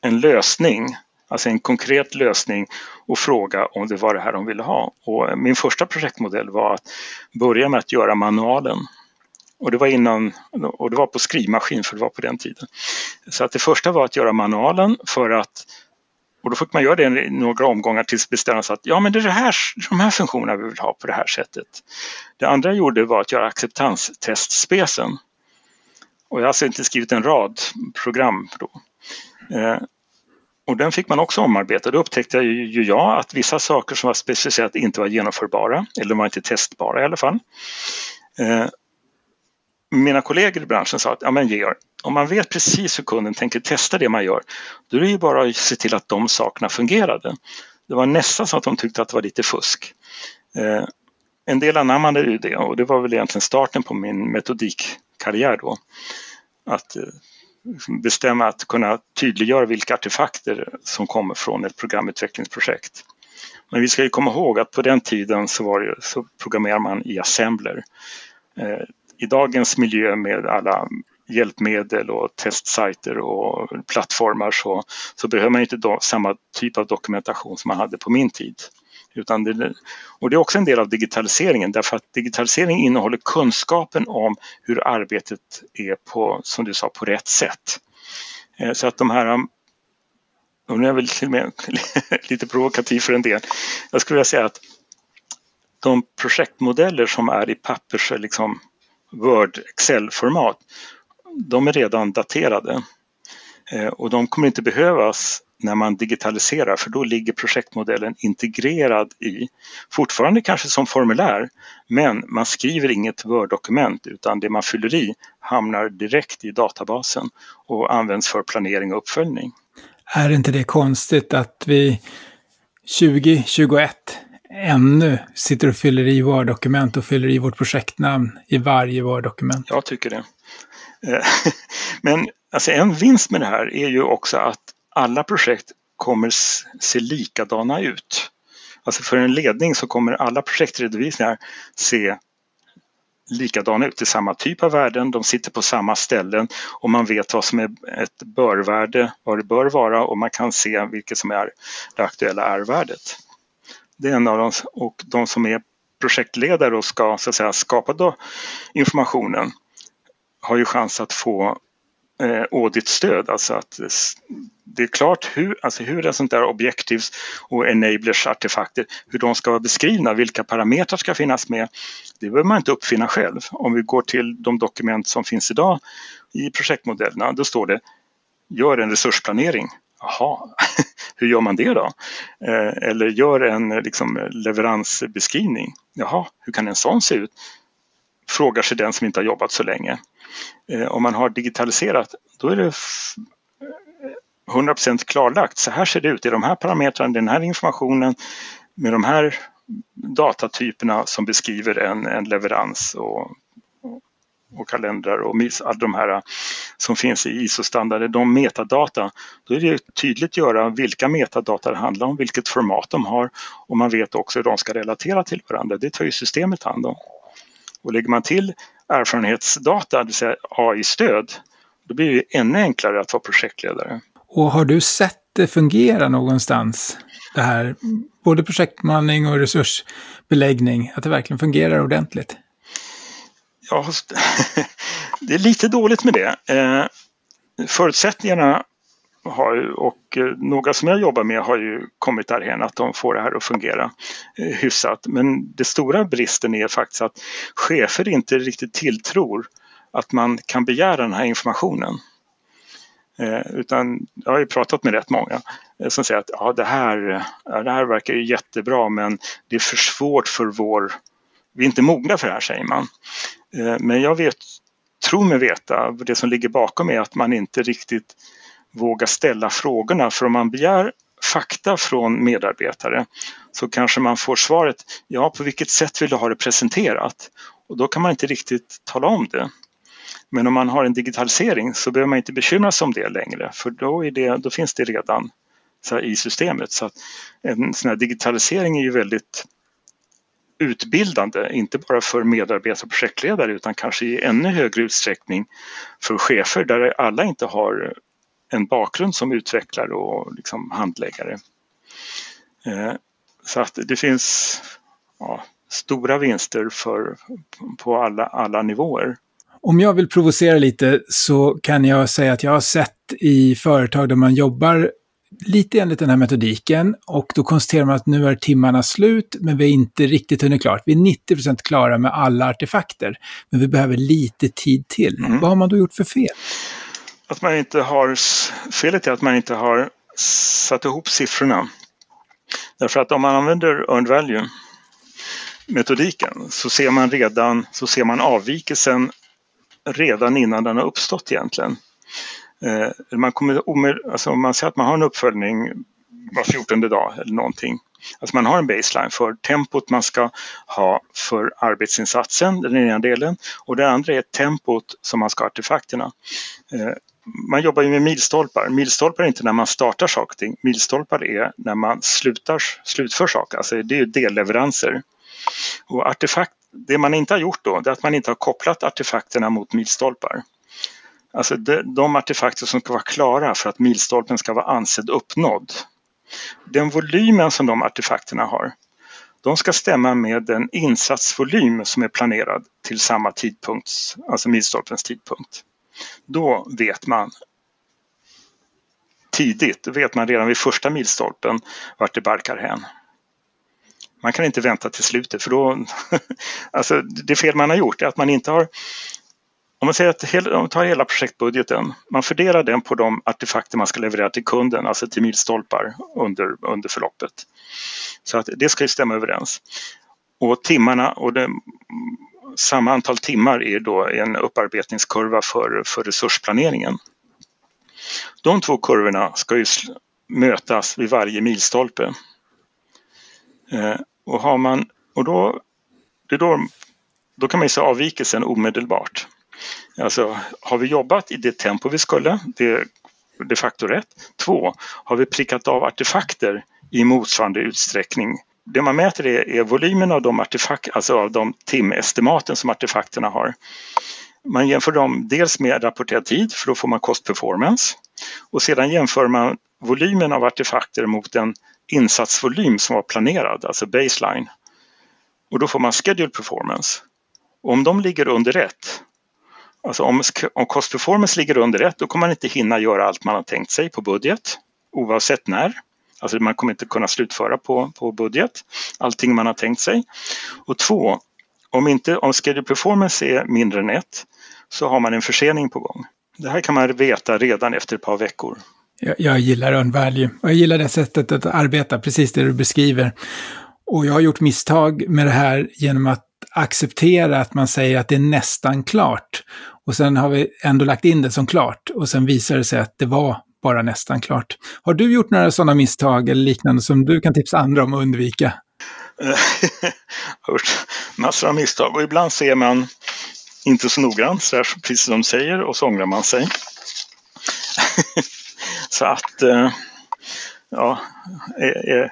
en lösning, alltså en konkret lösning och fråga om det var det här de ville ha. Och min första projektmodell var att börja med att göra manualen. Och det var innan, och det var på skrivmaskin för det var på den tiden. Så att det första var att göra manualen för att och då fick man göra det i några omgångar tills bestämma sig att ja men det är det här, de här funktionerna vi vill ha på det här sättet. Det andra jag gjorde var att göra acceptanstestspecen. Och jag har alltså inte skrivit en rad program då. Eh, och den fick man också omarbeta. Då upptäckte jag ju jag att vissa saker som var specificerat inte var genomförbara, eller de var inte testbara i alla fall. Eh, mina kollegor i branschen sa att ja, men Georg, om man vet precis hur kunden tänker testa det man gör, då är det ju bara att se till att de sakerna fungerade. Det var nästan så att de tyckte att det var lite fusk. Eh, en del anammade ju det och det var väl egentligen starten på min metodikkarriär då. Att eh, bestämma att kunna tydliggöra vilka artefakter som kommer från ett programutvecklingsprojekt. Men vi ska ju komma ihåg att på den tiden så, var det, så programmerar man i assembler. Eh, I dagens miljö med alla hjälpmedel och testsajter och plattformar så, så behöver man inte do, samma typ av dokumentation som man hade på min tid. Utan det, och det är också en del av digitaliseringen därför att digitalisering innehåller kunskapen om hur arbetet är på, som du sa, på rätt sätt. Eh, så att de här um, och nu är jag väl till och med [LAUGHS] lite provokativ för en del. Jag skulle vilja säga att de projektmodeller som är i pappers eh, liksom Word Excel-format, de är redan daterade. Eh, och de kommer inte behövas när man digitaliserar för då ligger projektmodellen integrerad i, fortfarande kanske som formulär, men man skriver inget Word-dokument utan det man fyller i hamnar direkt i databasen och används för planering och uppföljning. Är inte det konstigt att vi 2021 ännu sitter och fyller i Word-dokument och fyller i vårt projektnamn i varje Word-dokument? Jag tycker det. Eh, [LAUGHS] men alltså en vinst med det här är ju också att alla projekt kommer se likadana ut. Alltså för en ledning så kommer alla projektredovisningar se likadana ut. Det är samma typ av värden, de sitter på samma ställen och man vet vad som är ett börvärde, vad det bör vara och man kan se vilket som är det aktuella R-värdet. Det är en av dem och de som är projektledare och ska så att säga, skapa informationen har ju chans att få eh, auditstöd, alltså att det är klart hur, alltså hur en sånt där objectives och enablers artefakter, hur de ska vara beskrivna, vilka parametrar ska finnas med. Det behöver man inte uppfinna själv. Om vi går till de dokument som finns idag i projektmodellerna, då står det gör en resursplanering. Jaha, [LAUGHS] hur gör man det då? Eh, eller gör en eh, liksom, leveransbeskrivning. Jaha, hur kan en sån se ut? Frågar sig den som inte har jobbat så länge. Eh, om man har digitaliserat, då är det 100% klarlagt. Så här ser det ut, det är de här parametrarna, den här informationen med de här datatyperna som beskriver en, en leverans och, och kalendrar och alla de här som finns i ISO-standarder, de metadata. Då är det tydligt att göra vilka metadata det handlar om, vilket format de har och man vet också hur de ska relatera till varandra. Det tar ju systemet hand om. Och lägger man till erfarenhetsdata, det vill säga AI-stöd, då blir det ännu enklare att vara projektledare. Och har du sett det fungera någonstans? Det här, både projektmanning och resursbeläggning, att det verkligen fungerar ordentligt? Ja, [LAUGHS] det är lite dåligt med det. Eh, förutsättningarna har, och eh, några som jag jobbar med har ju kommit därhen att de får det här att fungera eh, hyfsat. Men den stora bristen är faktiskt att chefer inte riktigt tilltror att man kan begära den här informationen. Eh, utan jag har ju pratat med rätt många eh, som säger att ja, det, här, det här verkar ju jättebra men det är för svårt för vår... Vi är inte mogna för det här säger man. Men jag vet, tror mig veta, det som ligger bakom är att man inte riktigt våga ställa frågorna. För om man begär fakta från medarbetare så kanske man får svaret ja, på vilket sätt vill du ha det presenterat? Och då kan man inte riktigt tala om det. Men om man har en digitalisering så behöver man inte bekymra sig om det längre för då, är det, då finns det redan så i systemet. Så att en sån här digitalisering är ju väldigt utbildande, inte bara för medarbetare och projektledare utan kanske i ännu högre utsträckning för chefer där alla inte har en bakgrund som utvecklare och liksom handläggare. Eh, så att det finns ja, stora vinster för, på alla, alla nivåer. Om jag vill provocera lite så kan jag säga att jag har sett i företag där man jobbar lite enligt den här metodiken och då konstaterar man att nu är timmarna slut men vi är inte riktigt hunnit klart. Vi är 90% klara med alla artefakter men vi behöver lite tid till. Mm. Vad har man då gjort för fel? Att man inte har, felet är att man inte har satt ihop siffrorna. Därför att om man använder earned value metodiken så ser man redan så ser man avvikelsen redan innan den har uppstått egentligen. Eh, man kommer, alltså om man säger att man har en uppföljning var 14 dag eller någonting. Alltså man har en baseline för tempot man ska ha för arbetsinsatsen, den ena delen, och den andra är tempot som man ska ha artefakterna. Eh, man jobbar ju med milstolpar. Milstolpar är inte när man startar saker och ting. Milstolpar är när man slutar, slutför saker, alltså det är delleveranser. Och artefakt, det man inte har gjort då, det är att man inte har kopplat artefakterna mot milstolpar. Alltså de, de artefakter som ska vara klara för att milstolpen ska vara ansedd uppnådd. Den volymen som de artefakterna har, de ska stämma med den insatsvolym som är planerad till samma tidpunkt, alltså milstolpens tidpunkt. Då vet man tidigt, då vet man redan vid första milstolpen vart det barkar hän. Man kan inte vänta till slutet för då, [LAUGHS] alltså det fel man har gjort är att man inte har om man säger att om man tar hela projektbudgeten, man fördelar den på de artefakter man ska leverera till kunden, alltså till milstolpar under, under förloppet. Så att det ska ju stämma överens. Och timmarna och det, samma antal timmar är då en upparbetningskurva för, för resursplaneringen. De två kurvorna ska ju mötas vid varje milstolpe. Eh, och, har man, och då, det då, då kan man ju se avvikelsen omedelbart. Alltså, har vi jobbat i det tempo vi skulle? Det är de facto rätt. Två, har vi prickat av artefakter i motsvarande utsträckning? Det man mäter är, är volymen av de, artefakt, alltså av de timestimaten som artefakterna har. Man jämför dem dels med rapporterad tid, för då får man cost performance. Och sedan jämför man volymen av artefakter mot den insatsvolym som var planerad, alltså baseline. Och då får man schedule performance. Och om de ligger under rätt, Alltså om, om cost performance ligger under rätt, då kommer man inte hinna göra allt man har tänkt sig på budget, oavsett när. Alltså man kommer inte kunna slutföra på, på budget, allting man har tänkt sig. Och två, om, inte, om schedule performance är mindre än ett, så har man en försening på gång. Det här kan man veta redan efter ett par veckor. Jag, jag gillar earn value och jag gillar det sättet att arbeta, precis det du beskriver. Och jag har gjort misstag med det här genom att acceptera att man säger att det är nästan klart. Och sen har vi ändå lagt in det som klart och sen visar det sig att det var bara nästan klart. Har du gjort några sådana misstag eller liknande som du kan tipsa andra om att undvika? [LAUGHS] massor av misstag och ibland ser man inte så noggrant, så precis som de säger, och så ångrar man sig. [LAUGHS] så att, eh, ja, eh, eh,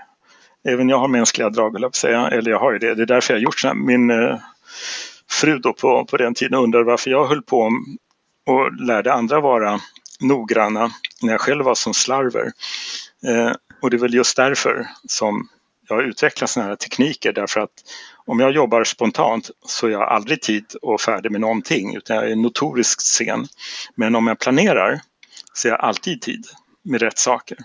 även jag har mänskliga drag, jag säga, eller jag har ju det. Det är därför jag har gjort så här. Min fru då på, på den tiden undrade varför jag höll på och lärde andra vara noggranna när jag själv var som slarver. Eh, och det är väl just därför som jag utvecklar sådana här tekniker därför att om jag jobbar spontant så är jag aldrig tid och färdig med någonting utan jag är notoriskt sen. Men om jag planerar så är jag alltid tid med rätt saker.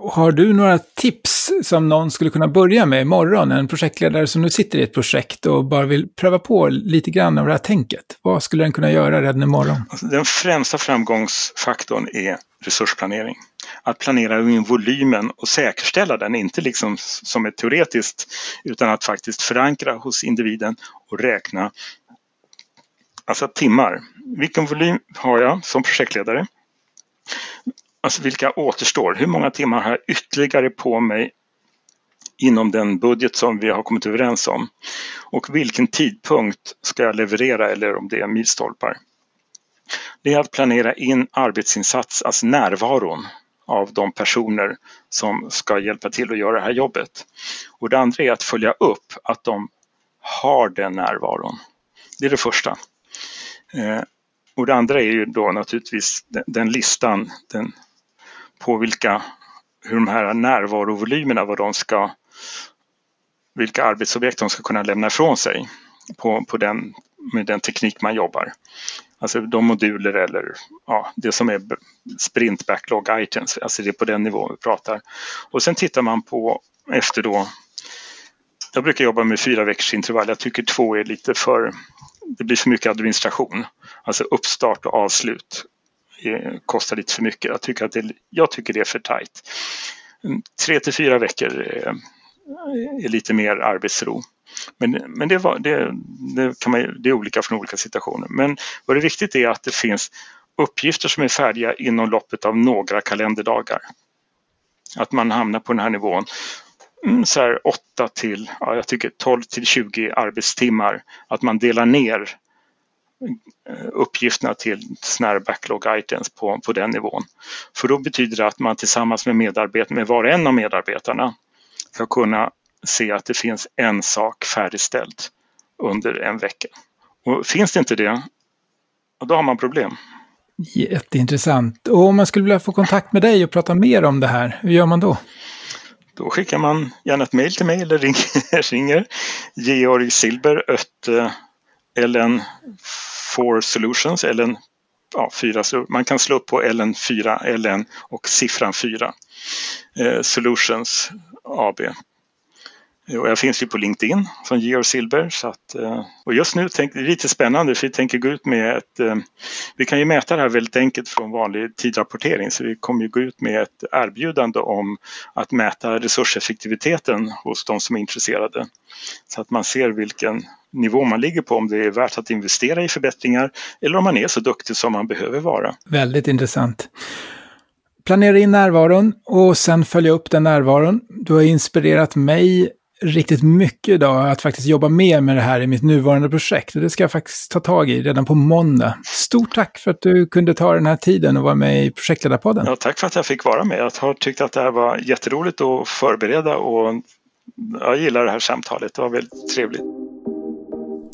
Har du några tips som någon skulle kunna börja med imorgon? En projektledare som nu sitter i ett projekt och bara vill pröva på lite grann av det här tänket. Vad skulle den kunna göra redan imorgon? Alltså, den främsta framgångsfaktorn är resursplanering. Att planera in volymen och säkerställa den, inte liksom som ett teoretiskt, utan att faktiskt förankra hos individen och räkna alltså timmar. Vilken volym har jag som projektledare? Alltså vilka återstår? Hur många timmar har jag ytterligare på mig inom den budget som vi har kommit överens om? Och vilken tidpunkt ska jag leverera eller om det är milstolpar? Det är att planera in arbetsinsats, alltså närvaron av de personer som ska hjälpa till att göra det här jobbet. Och det andra är att följa upp att de har den närvaron. Det är det första. Eh, och det andra är ju då naturligtvis den, listan, den på vilka, hur de här närvarovolymerna, vad de ska, vilka arbetsobjekt de ska kunna lämna ifrån sig på, på den, med den teknik man jobbar. Alltså de moduler eller ja, det som är sprint backlog items, alltså det är på den nivån vi pratar. Och sen tittar man på efter då, jag brukar jobba med fyra veckors intervall, jag tycker två är lite för, det blir för mycket administration. Alltså uppstart och avslut Eh, kostar lite för mycket. Jag tycker, att det, jag tycker det är för tajt. Mm, tre till fyra veckor är, är lite mer arbetsro. Men, men det, var, det, det, kan man, det är olika från olika situationer. Men vad det är viktigt är att det finns uppgifter som är färdiga inom loppet av några kalenderdagar. Att man hamnar på den här nivån. Mm, så här 8 till, ja, jag tycker 12 till 20 arbetstimmar. Att man delar ner uppgifterna till sådana backlog items på, på den nivån. För då betyder det att man tillsammans med medarbetare, med var och en av medarbetarna ska kunna se att det finns en sak färdigställd under en vecka. Och finns det inte det, då har man problem. Jätteintressant. Och om man skulle vilja få kontakt med dig och prata mer om det här, hur gör man då? Då skickar man gärna ett mejl till mig eller ringer, [LAUGHS] ringer Georg LN4 Solutions, LN ja, 4, man kan slå upp på LN4, LN och siffran 4. Eh, Solutions AB. Eh, och jag finns ju på LinkedIn som Georg Silber. Så att, eh, och just nu tänk, det är lite spännande för vi tänker gå ut med ett... Eh, vi kan ju mäta det här väldigt enkelt från vanlig tidrapportering så vi kommer ju gå ut med ett erbjudande om att mäta resurseffektiviteten hos de som är intresserade. Så att man ser vilken nivå man ligger på, om det är värt att investera i förbättringar eller om man är så duktig som man behöver vara. Väldigt intressant. Planera in närvaron och sen följa upp den närvaron. Du har inspirerat mig riktigt mycket idag att faktiskt jobba mer med det här i mitt nuvarande projekt. Och det ska jag faktiskt ta tag i redan på måndag. Stort tack för att du kunde ta den här tiden och vara med i projektledarpodden. Ja, tack för att jag fick vara med. Jag har tyckt att det här var jätteroligt att förbereda och jag gillar det här samtalet. Det var väldigt trevligt.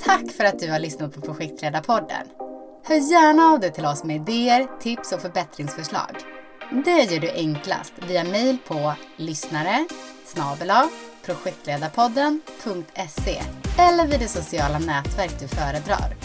Tack för att du har lyssnat på Projektledarpodden. Hör gärna av dig till oss med idéer, tips och förbättringsförslag. Det gör du enklast via mejl på lyssnare snabel projektledarpodden.se eller vid det sociala nätverk du föredrar.